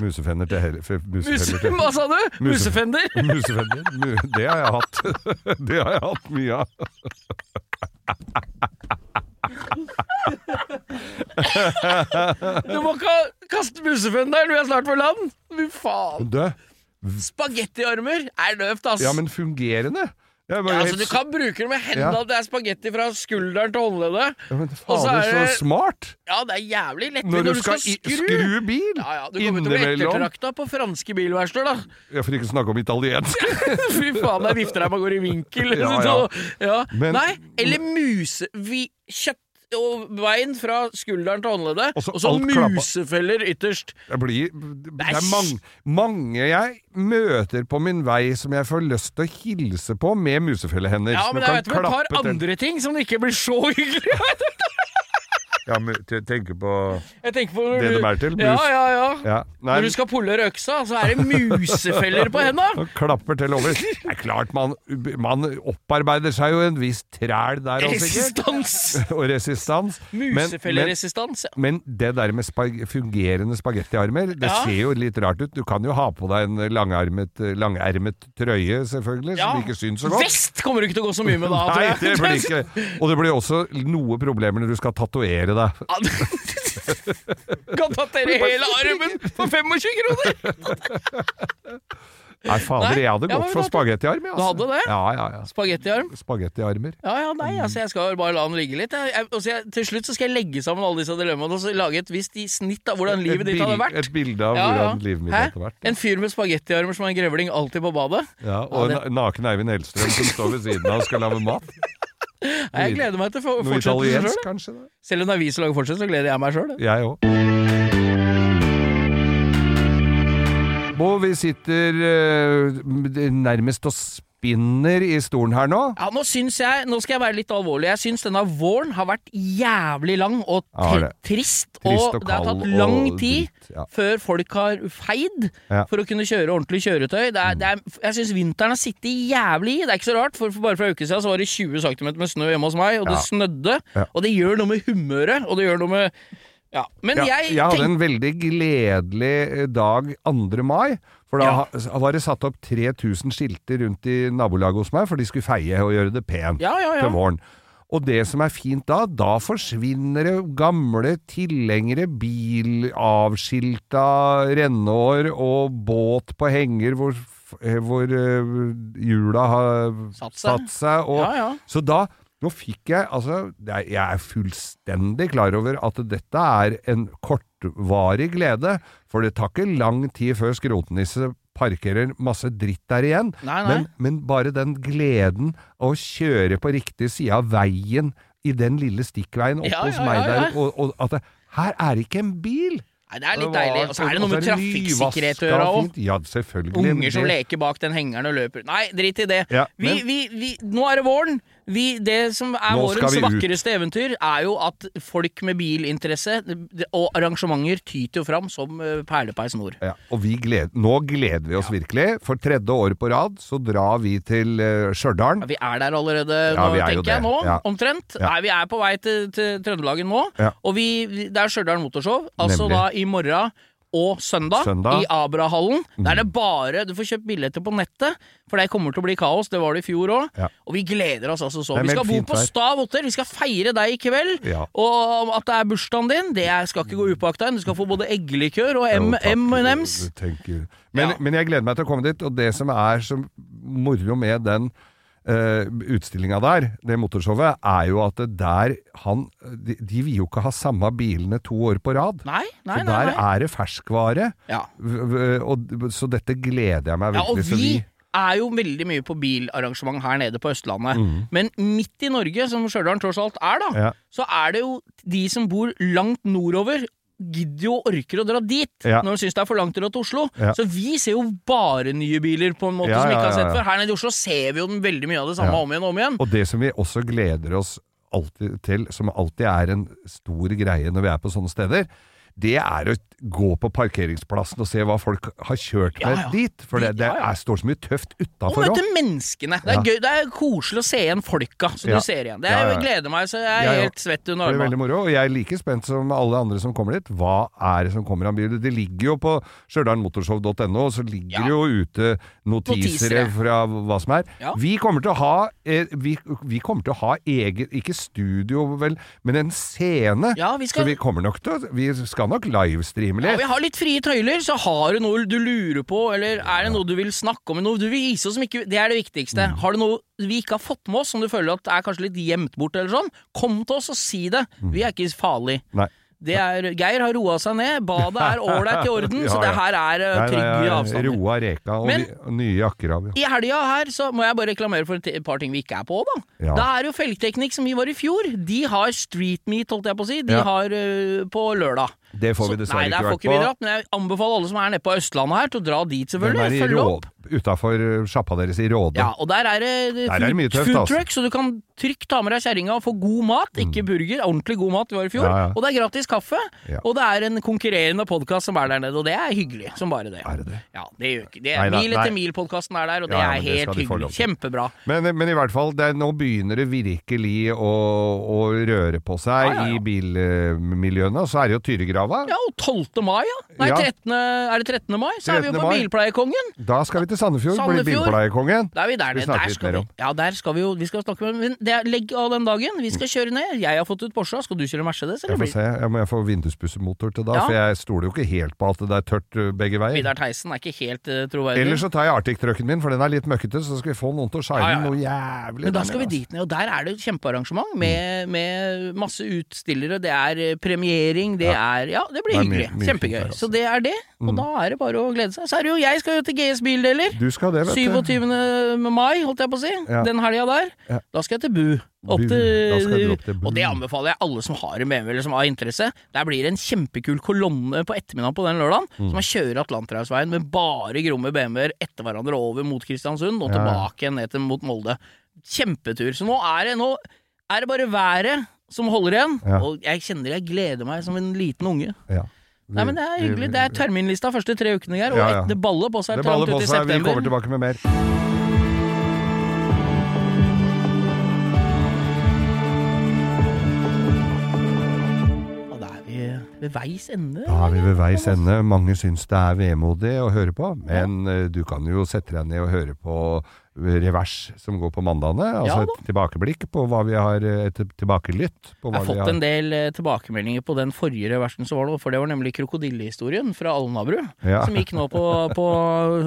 Musefender til hel... f- Muse, hva sa du? Musefender? Musefender? Det har jeg hatt. Det har jeg hatt mye av. Du må ikke kaste musefenderen, vi er snart på land! Fy faen. Spagettiarmer er døvt, ass. ja, men fungerende? Ja, altså, du kan bruke det med hendene, Ja. det er spagetti fra skulderen til håndleddet. ja, men faen, så er det- så smart! Ja, det er jævlig lett Når du skal, skal skru. skru bil Ja, ja, Du kommer til å bli ettertrakta på franske bilverksteder, da. Ja, For ikke å snakke om italiensk. Fy faen, der vifter meg og går i vinkel. Ja, ja. Så, ja. Men- Nei, eller muse... Vi, kjøtt og bein fra skulderen til håndleddet, Og så og så musefeller klappa. ytterst. Det blir Det er mange, mange jeg møter på min vei som jeg får lyst til å hilse på med musefellehender. Ja, men jeg vet om et par andre ting som ikke blir så hyggelig. Ja, men tenker på Jeg tenker på Det du- de er til, mus. Ja, ja, ja. Ja, nei, Når du skal pulle øksa, så er det musefeller på henda. og klapper til over. Det er klart man, man opparbeider seg jo en viss træl der også. Resistans. Og resistans. Men, ja. men det der med spag fungerende spagettiarmer, det Ja. ser jo litt rart ut. Du kan jo ha på deg en langarmet, langermet trøye, selvfølgelig, Ja. som ikke syns så godt. Vest kommer du ikke til å gå så mye med da. Nei, det blir ikke Og det blir også noe problemer når du skal tatovere deg. Kan tatovere hele armen for 25 kroner! Nei, fader, jeg hadde gått ja, for da- spagettiarm, Altså. Du hadde det? Ja, ja, ja. Spagettiarm. Spagettiarmer. Ja, ja, nei, altså jeg skal bare la den ligge litt. Jeg, jeg, jeg, til slutt så skal jeg legge sammen alle disse dilemmaene og så lage et visst snitt av hvordan livet et, ditt hadde vært. et bilde av Ja, hvordan livet mitt Hæ? hadde vært. En fyr med spagettiarmer som har en grevling alltid på badet. Ja, og Ja, en naken Eivind Hellstrøm som står ved siden av og skal lage mat. Nei, Jeg gleder meg til å Noe fortsette sjøl. Selv om det er vi som lager fortsett, så gleder jeg meg sjøl. Jeg òg. Bo, vi sitter uh, nærmest og spinner i stolen her nå. Ja, nå syns jeg Nå skal jeg være litt alvorlig. Jeg syns denne våren har vært jævlig lang og Ja, trist. Trist Og og det har tatt lang tid dritt, ja. før folk har feid Ja. for å kunne kjøre ordentlig kjøretøy. Det er, det er, jeg syns vinteren har sittet jævlig i. Det er ikke så rart, for, for bare for en uke siden så var det 20 cm med snø hjemme hos meg, og det snødde. Og det gjør noe med humøret, og det gjør noe med Ja. Men Ja, jeg, jeg hadde en veldig gledelig eh, dag 2. mai. For da Ja. var det satt opp 3000 skilter rundt i nabolaget hos meg, for de skulle feie og gjøre det pent Ja, til våren. Og det som er fint da, da forsvinner det gamle tilhengere, bilavskilta renneår og båt på henger hvor, eh, hvor eh, hjula har Satt seg. satt seg. Og. Så da nå fikk jeg Altså, jeg er fullstendig klar over at dette er en kortvarig glede, for det tar ikke lang tid før skrotnisse parkerer masse dritt der igjen. Nei, nei. Men, men bare den gleden å kjøre på riktig side av veien i den lille stikkveien oppe Ja, hos meg ja, ja. der, og, og at det, her er det ikke en bil! Nei, det er litt deilig. Og så er det noe med og så det trafikksikkerhet å gjøre òg. Ja, selvfølgelig. Unger som leker bak den hengeren og løper. Nei, drit i det. Ja, vi, vi, vi, nå er det våren. Vi, det som er vårens vakreste eventyr, er jo at folk med bilinteresse og arrangementer tyter jo fram som eh, perlepeis nord. Ja, og vi gled, nå gleder vi oss virkelig. For tredje året på rad så drar vi til uh, Stjørdal. Ja, vi er der allerede Ja, nå, er tenker jeg. Nå, Ja. omtrent. Ja. Nei, vi er på vei til, til Trøndelagen nå. Ja. Og vi- det er Stjørdal Motorshow. Altså Nemlig. da i morgen og søndag, Søndag. i Abrahallen. Der er det bare Du får kjøpt billetter på nettet, for det kommer til å bli kaos. Det var det i fjor òg. Ja. Og vi gleder oss altså så. Vi skal bo på. Stav hotell. Vi skal feire deg i kveld. Ja. Og at det er bursdagen din, det skal ikke gå upåakta. Du skal få både eggelikør og M&M's. Men, Ja. men jeg gleder meg til å komme dit, og det som er så moro med den uh, utstillinga der, det motorshowet, er jo at der han de, de vil jo ikke ha samme bilene to år på rad. Nei, nei, så der nei. er det ferskvare. Ja. Og, så dette gleder jeg meg Ja, og virkelig. vi, er jo veldig mye på bilarrangement her nede på Østlandet. Mm. Men midt i Norge, som Stjørdal tross alt er, da, Ja. så er det jo de som bor langt nordover. Gidder jo og orker å dra dit Ja. når de syns det er for langt til Oslo. Ja. Så vi ser jo bare nye biler på en måte Ja, som vi ikke har sett før. Her nede i Oslo ser vi jo den veldig mye av det samme om igjen og om igjen. Og det som vi også gleder oss alltid til, som alltid er en stor greie når vi er på sånne steder, det er å gå på parkeringsplassen og se hva folk har kjørt med Ja, ja. dit. For det, det er, står så mye tøft Og utafor møte menneskene. Det er, gøy, det er koselig å se igjen folka som du ser igjen. Det er. Jeg gleder meg, så jeg er òg. helt svett under Det er veldig moro, og jeg er like spent som alle andre som kommer dit. Hva er det som kommer av bilen? Det ligger jo på stjørdalmotorshow.no, og så ligger det jo ute notiser fra hva som er. Vi kommer til å ha eh, vi, vi kommer til å ha egen, ikke studio vel, men en scene. Vi skal- Så vi kommer nok til å Vi skal nok livestreame Ja, vi har litt frie tøyler, så har du noe du lurer på, eller er det noe du vil snakke om, noe du vil vise oss som ikke Det er det viktigste. Mm. Har du noe vi ikke har fått med oss, som du føler at er kanskje litt gjemt bort, eller sånn, kom til oss og si det. Vi er ikke farlig. Mm. Nei. Det er, Geir har roa seg ned, badet er ålreit i orden, Ja, så det her er nei, trygge avstander. Roa reka og, Men- nye jakker av. Ja. I helga her så må jeg bare reklamere for et par ting vi ikke er på, da. Ja. Da er jo Felgteknikk, som vi var i fjor. De har street meet, holdt jeg på å si. De Ja. har uh, på lørdag. Det får vi Så- dessverre Nei, der ikke får vært ikke vi på. dratt, men jeg anbefaler alle som er nede på Østlandet her, til å dra dit, selvfølgelig. er følge opp. utafor sjappa deres i Råde. Ja, og der er det Der er det mye tøft, food altså. så du kan trygt ta med deg kjerringa og få god mat. Ikke burger, ordentlig god mat vi var i fjor. Mm. Ja, ja. Og det er gratis kaffe. Ja. Og det er en konkurrerende podkast som er der nede, og det er hyggelig som bare det. Er det det? Ja, det gjør ikke det. Nei Er da, Mil nei. etter mil-podkasten er der, og det er helt det hyggelig. Kjempebra. Men, men i hvert fall, det, er- nå begynner det virkelig å, å røre på seg i bilmiljøene. Og så er det jo Tyregrava. Ja, og 12. mai, ja. Nei, Ja. 13. Er det 13. mai? Så er vi jo på mai. Bilpleiekongen. Da skal vi til Sandefjord, bli bilpleiekongen. Da er vi der Vi Der skal vi, ja, der skal vi jo Vi skal snakke med Men det er, legg av den dagen. Vi skal kjøre ned. Jeg har fått ut Porsche. Skal du kjøre Mercedes, Jeg får se. Jeg må få vindusbussemotor til da, Ja. for jeg stoler jo ikke helt på at det er tørt begge veier. Vidar Theisen er ikke helt uh, troverdig. Eller så tar jeg Arctic-trucken min, for den er litt møkkete, så skal vi få noen til å shine Ja, noe jævlig. Men da skal vi dit ned, og der er det et kjempearrangement med, med masse utstillere. Det er premiering, det er Ja, det blir Det hyggelig. mye- mye Kjempegøy. der, altså. Så det er det. Og da er det bare å glede seg. Så er det jo Jeg skal jo til GS Bildeler. Du skal det, vet du. 27. mai, holdt jeg på å si. Ja. Den helga der. Ja. Da skal jeg til Bu. Opp til, du opp til og det anbefaler jeg alle som har en BMW eller som har interesse. Der blir det en kjempekul kolonne på ettermiddagen på den lørdagen, Mm. som man kjører Atlanterhavsveien med bare gromme BMW-er etter hverandre over mot Kristiansund og ja. tilbake ned til mot Molde. Kjempetur. Så nå er det, nå er det bare været som holder igjen, Ja. og jeg kjenner jeg gleder meg som en liten unge. Ja. Nei, men Det er hyggelig. Det er terminlista første tre ukene, her, og Ja, ja. det baller på seg Det baller på seg. Vi kommer tilbake med mer. Ved veis ende. Da er vi ved veis ende. Mange syns det er vemodig å høre på, men ja. du kan jo sette deg ned og høre på Revers som går på mandagene. Altså Ja et tilbakeblikk på hva vi har eh, Et tilbakelytt på hva Jeg har fått har en del eh, tilbakemeldinger på den forrige reversen som var nå, for det var nemlig krokodillehistorien fra Alnabru. Ja. Som gikk nå på, på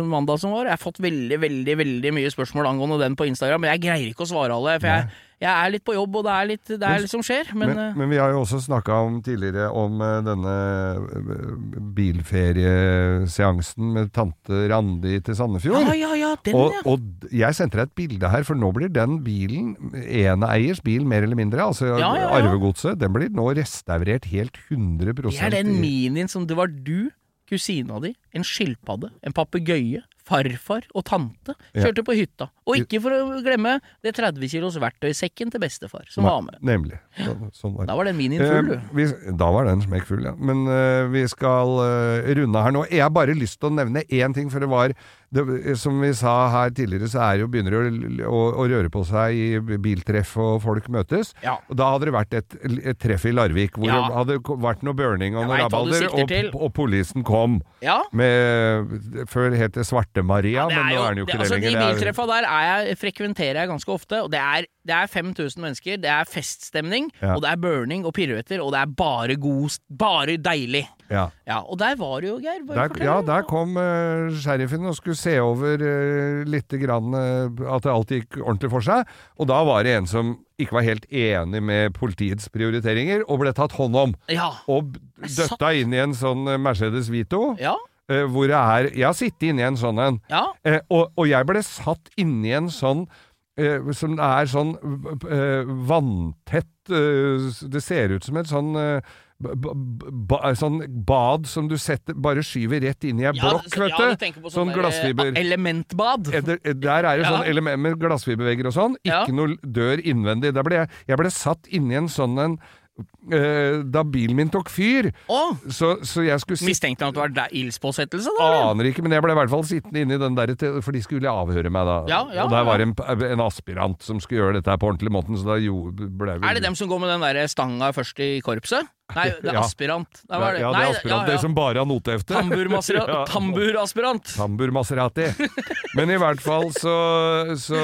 mandag som var. Jeg har fått veldig, veldig veldig mye spørsmål angående den på Instagram, men jeg greier ikke å svare alle. For jeg, jeg er litt på jobb, og det er litt, det er litt som skjer. Men, Men, eh, men vi har jo også snakka om tidligere om eh, denne eh, bilferieseansen med tante Randi til Sandefjord. ja, ja, ja, den, Og, ja. og jeg sendte deg et bilde her, for nå blir den bilen, eneeiers bil mer eller mindre, altså Ja, ja, ja. arvegodset, den blir nå restaurert helt 100 Det er den minien som det var du, kusina di, en skilpadde, en papegøye, farfar og tante Ja. kjørte på hytta. Og ikke for å glemme det 30 kilos verktøysekken til bestefar som var med. Nemlig. Så, sånn var det. Da var den minien full, Eh, du. da var den smekkfull, ja. Men eh, vi skal eh, runde her nå. Jeg har bare lyst til å nevne én ting, for det var det, Som vi sa her tidligere, så er jo, begynner det å, å, å røre på seg i biltreff og folk møtes. Ja. Og da hadde det vært et, et treff i Larvik hvor Ja. det hadde vært noe burning og noe rabalder, og, og politien kom. Ja. Med, før het det Svarte-Maria, men nå er den jo ikke det, altså, lenger. De biltreffa der er jeg, frekventerer jeg ganske ofte, og det er, det er 5000 mennesker. Det er feststemning, Ja. og det er burning og piruetter, og det er bare god Bare deilig. ja. Ja, og der var det jo, Geir. Der, ja, der kom uh, sheriffen og skulle se over uh, litt grann, uh, at alt gikk ordentlig for seg. Og da var det en som ikke var helt enig med politiets prioriteringer, og ble tatt hånd om. Ja. Og døtta inn i en sånn Mercedes Vito. ja. hvor det er Jeg har sittet inni en sånn en, Ja. eh, og, og jeg ble satt inni en sånn som er sånn eh, vanntett eh, Det ser ut som et sånn eh, ba, ba, sånn bad som du setter, bare skyver rett inn i ei Ja, blokk, så- vet ja, du. sånn sånn glassfiber. eh, Elementbad. Eh, Der, der er det Ja. sånn element med glassfibervegger og sånn. Ikke Ja. noe dør innvendig. Ble jeg, jeg ble satt inni en sånn en eh, Da bilen min tok fyr. oh. Så, så jeg skulle sitte Mistenkte han at det var ildspåsettelse? Aner ikke, men jeg ble i hvert fall sittende inni den der, til- for de skulle avhøre meg da. Ja, ja, og der var det en, en aspirant som skulle gjøre dette her på ordentlig måten, så da jo, ble vi Er det dem som går med den der stanga først i korpset? Nei, det er aspirant. Nei, det? Ja, det er aspirant. Det som bare har notehefte. Tamburaspirant! Ja. Tamburaspirant. Tambur Maserati. Men i hvert fall så, så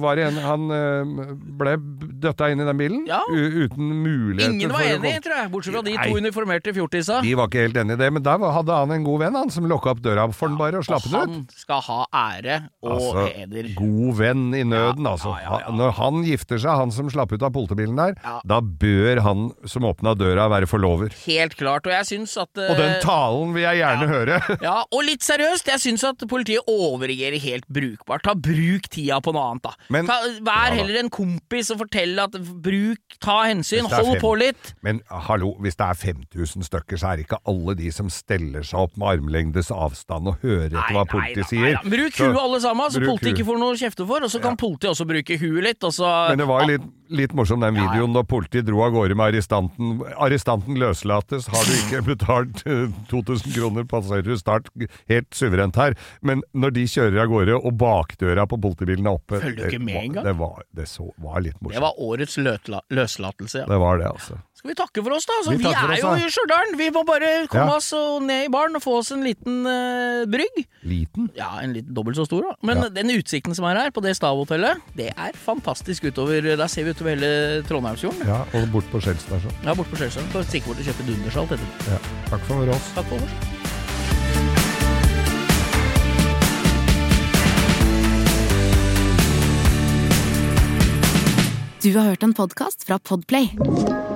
var det en Han eh, ble døtta inn i den bilen Ja. uten muligheter Ingen var enig, tror jeg, bortsett fra de Nei. to uniformerte fjortisa. De var ikke helt enig i det, men der hadde han en god venn han som lukka opp døra for han bare og slapp den ut. Han skal ha ære og Altså, heder. God venn i nøden, altså. Når han gifter seg, han som slapp ut av politibilen der, da bør han som åpna døra, være forlover. Helt klart. Og jeg syns at uh, Og den talen vil jeg gjerne høre. Ja, og litt seriøst, jeg syns at politiet overreagerer helt brukbart. Ta Bruk tida på noe annet, da. Men- ta, vær Ja heller en kompis og fortell at bruk, ta hensyn, hold fem- på litt. Men hallo, hvis det er 5000 stykker, så er det ikke alle de som steller seg opp med armlengdes avstand og hører etter hva politiet da, sier. da. Bruk huet alle sammen, så politiet ikke får noe å kjefte for. Og så kan politiet også bruke huet litt, og så Men det var jo litt, litt morsom den videoen da politiet dro av gårde med arrestanten. Arrestanten løslates, har du ikke betalt eh, 2000 kroner, passerer du start helt suverent her. Men når de kjører av gårde, og bakdøra på politibilen er oppe Følger du ikke med engang? Det var, det så, var litt morsomt. Det var årets løslatelse, ja. Det var det, altså. Skal vi takke for oss, da? Så Vi vi, er oss, jo da. i Stjørdal. Vi må bare komme Ja. oss ned i baren og få oss en liten uh, brygg. Liten. Ja, en litt dobbelt så stor, da. Men Ja. den utsikten som er her, på det stavhotellet, det er fantastisk utover Der ser vi utover hele Trondheimsfjorden. Ja, og bort på Skjell. Ja, bort på Skjelsund. Skal stikke bort og kjøpe dundersalt etterpå. Ja. Takk for oss. Takk for oss. Du har hørt en podkast fra Podplay.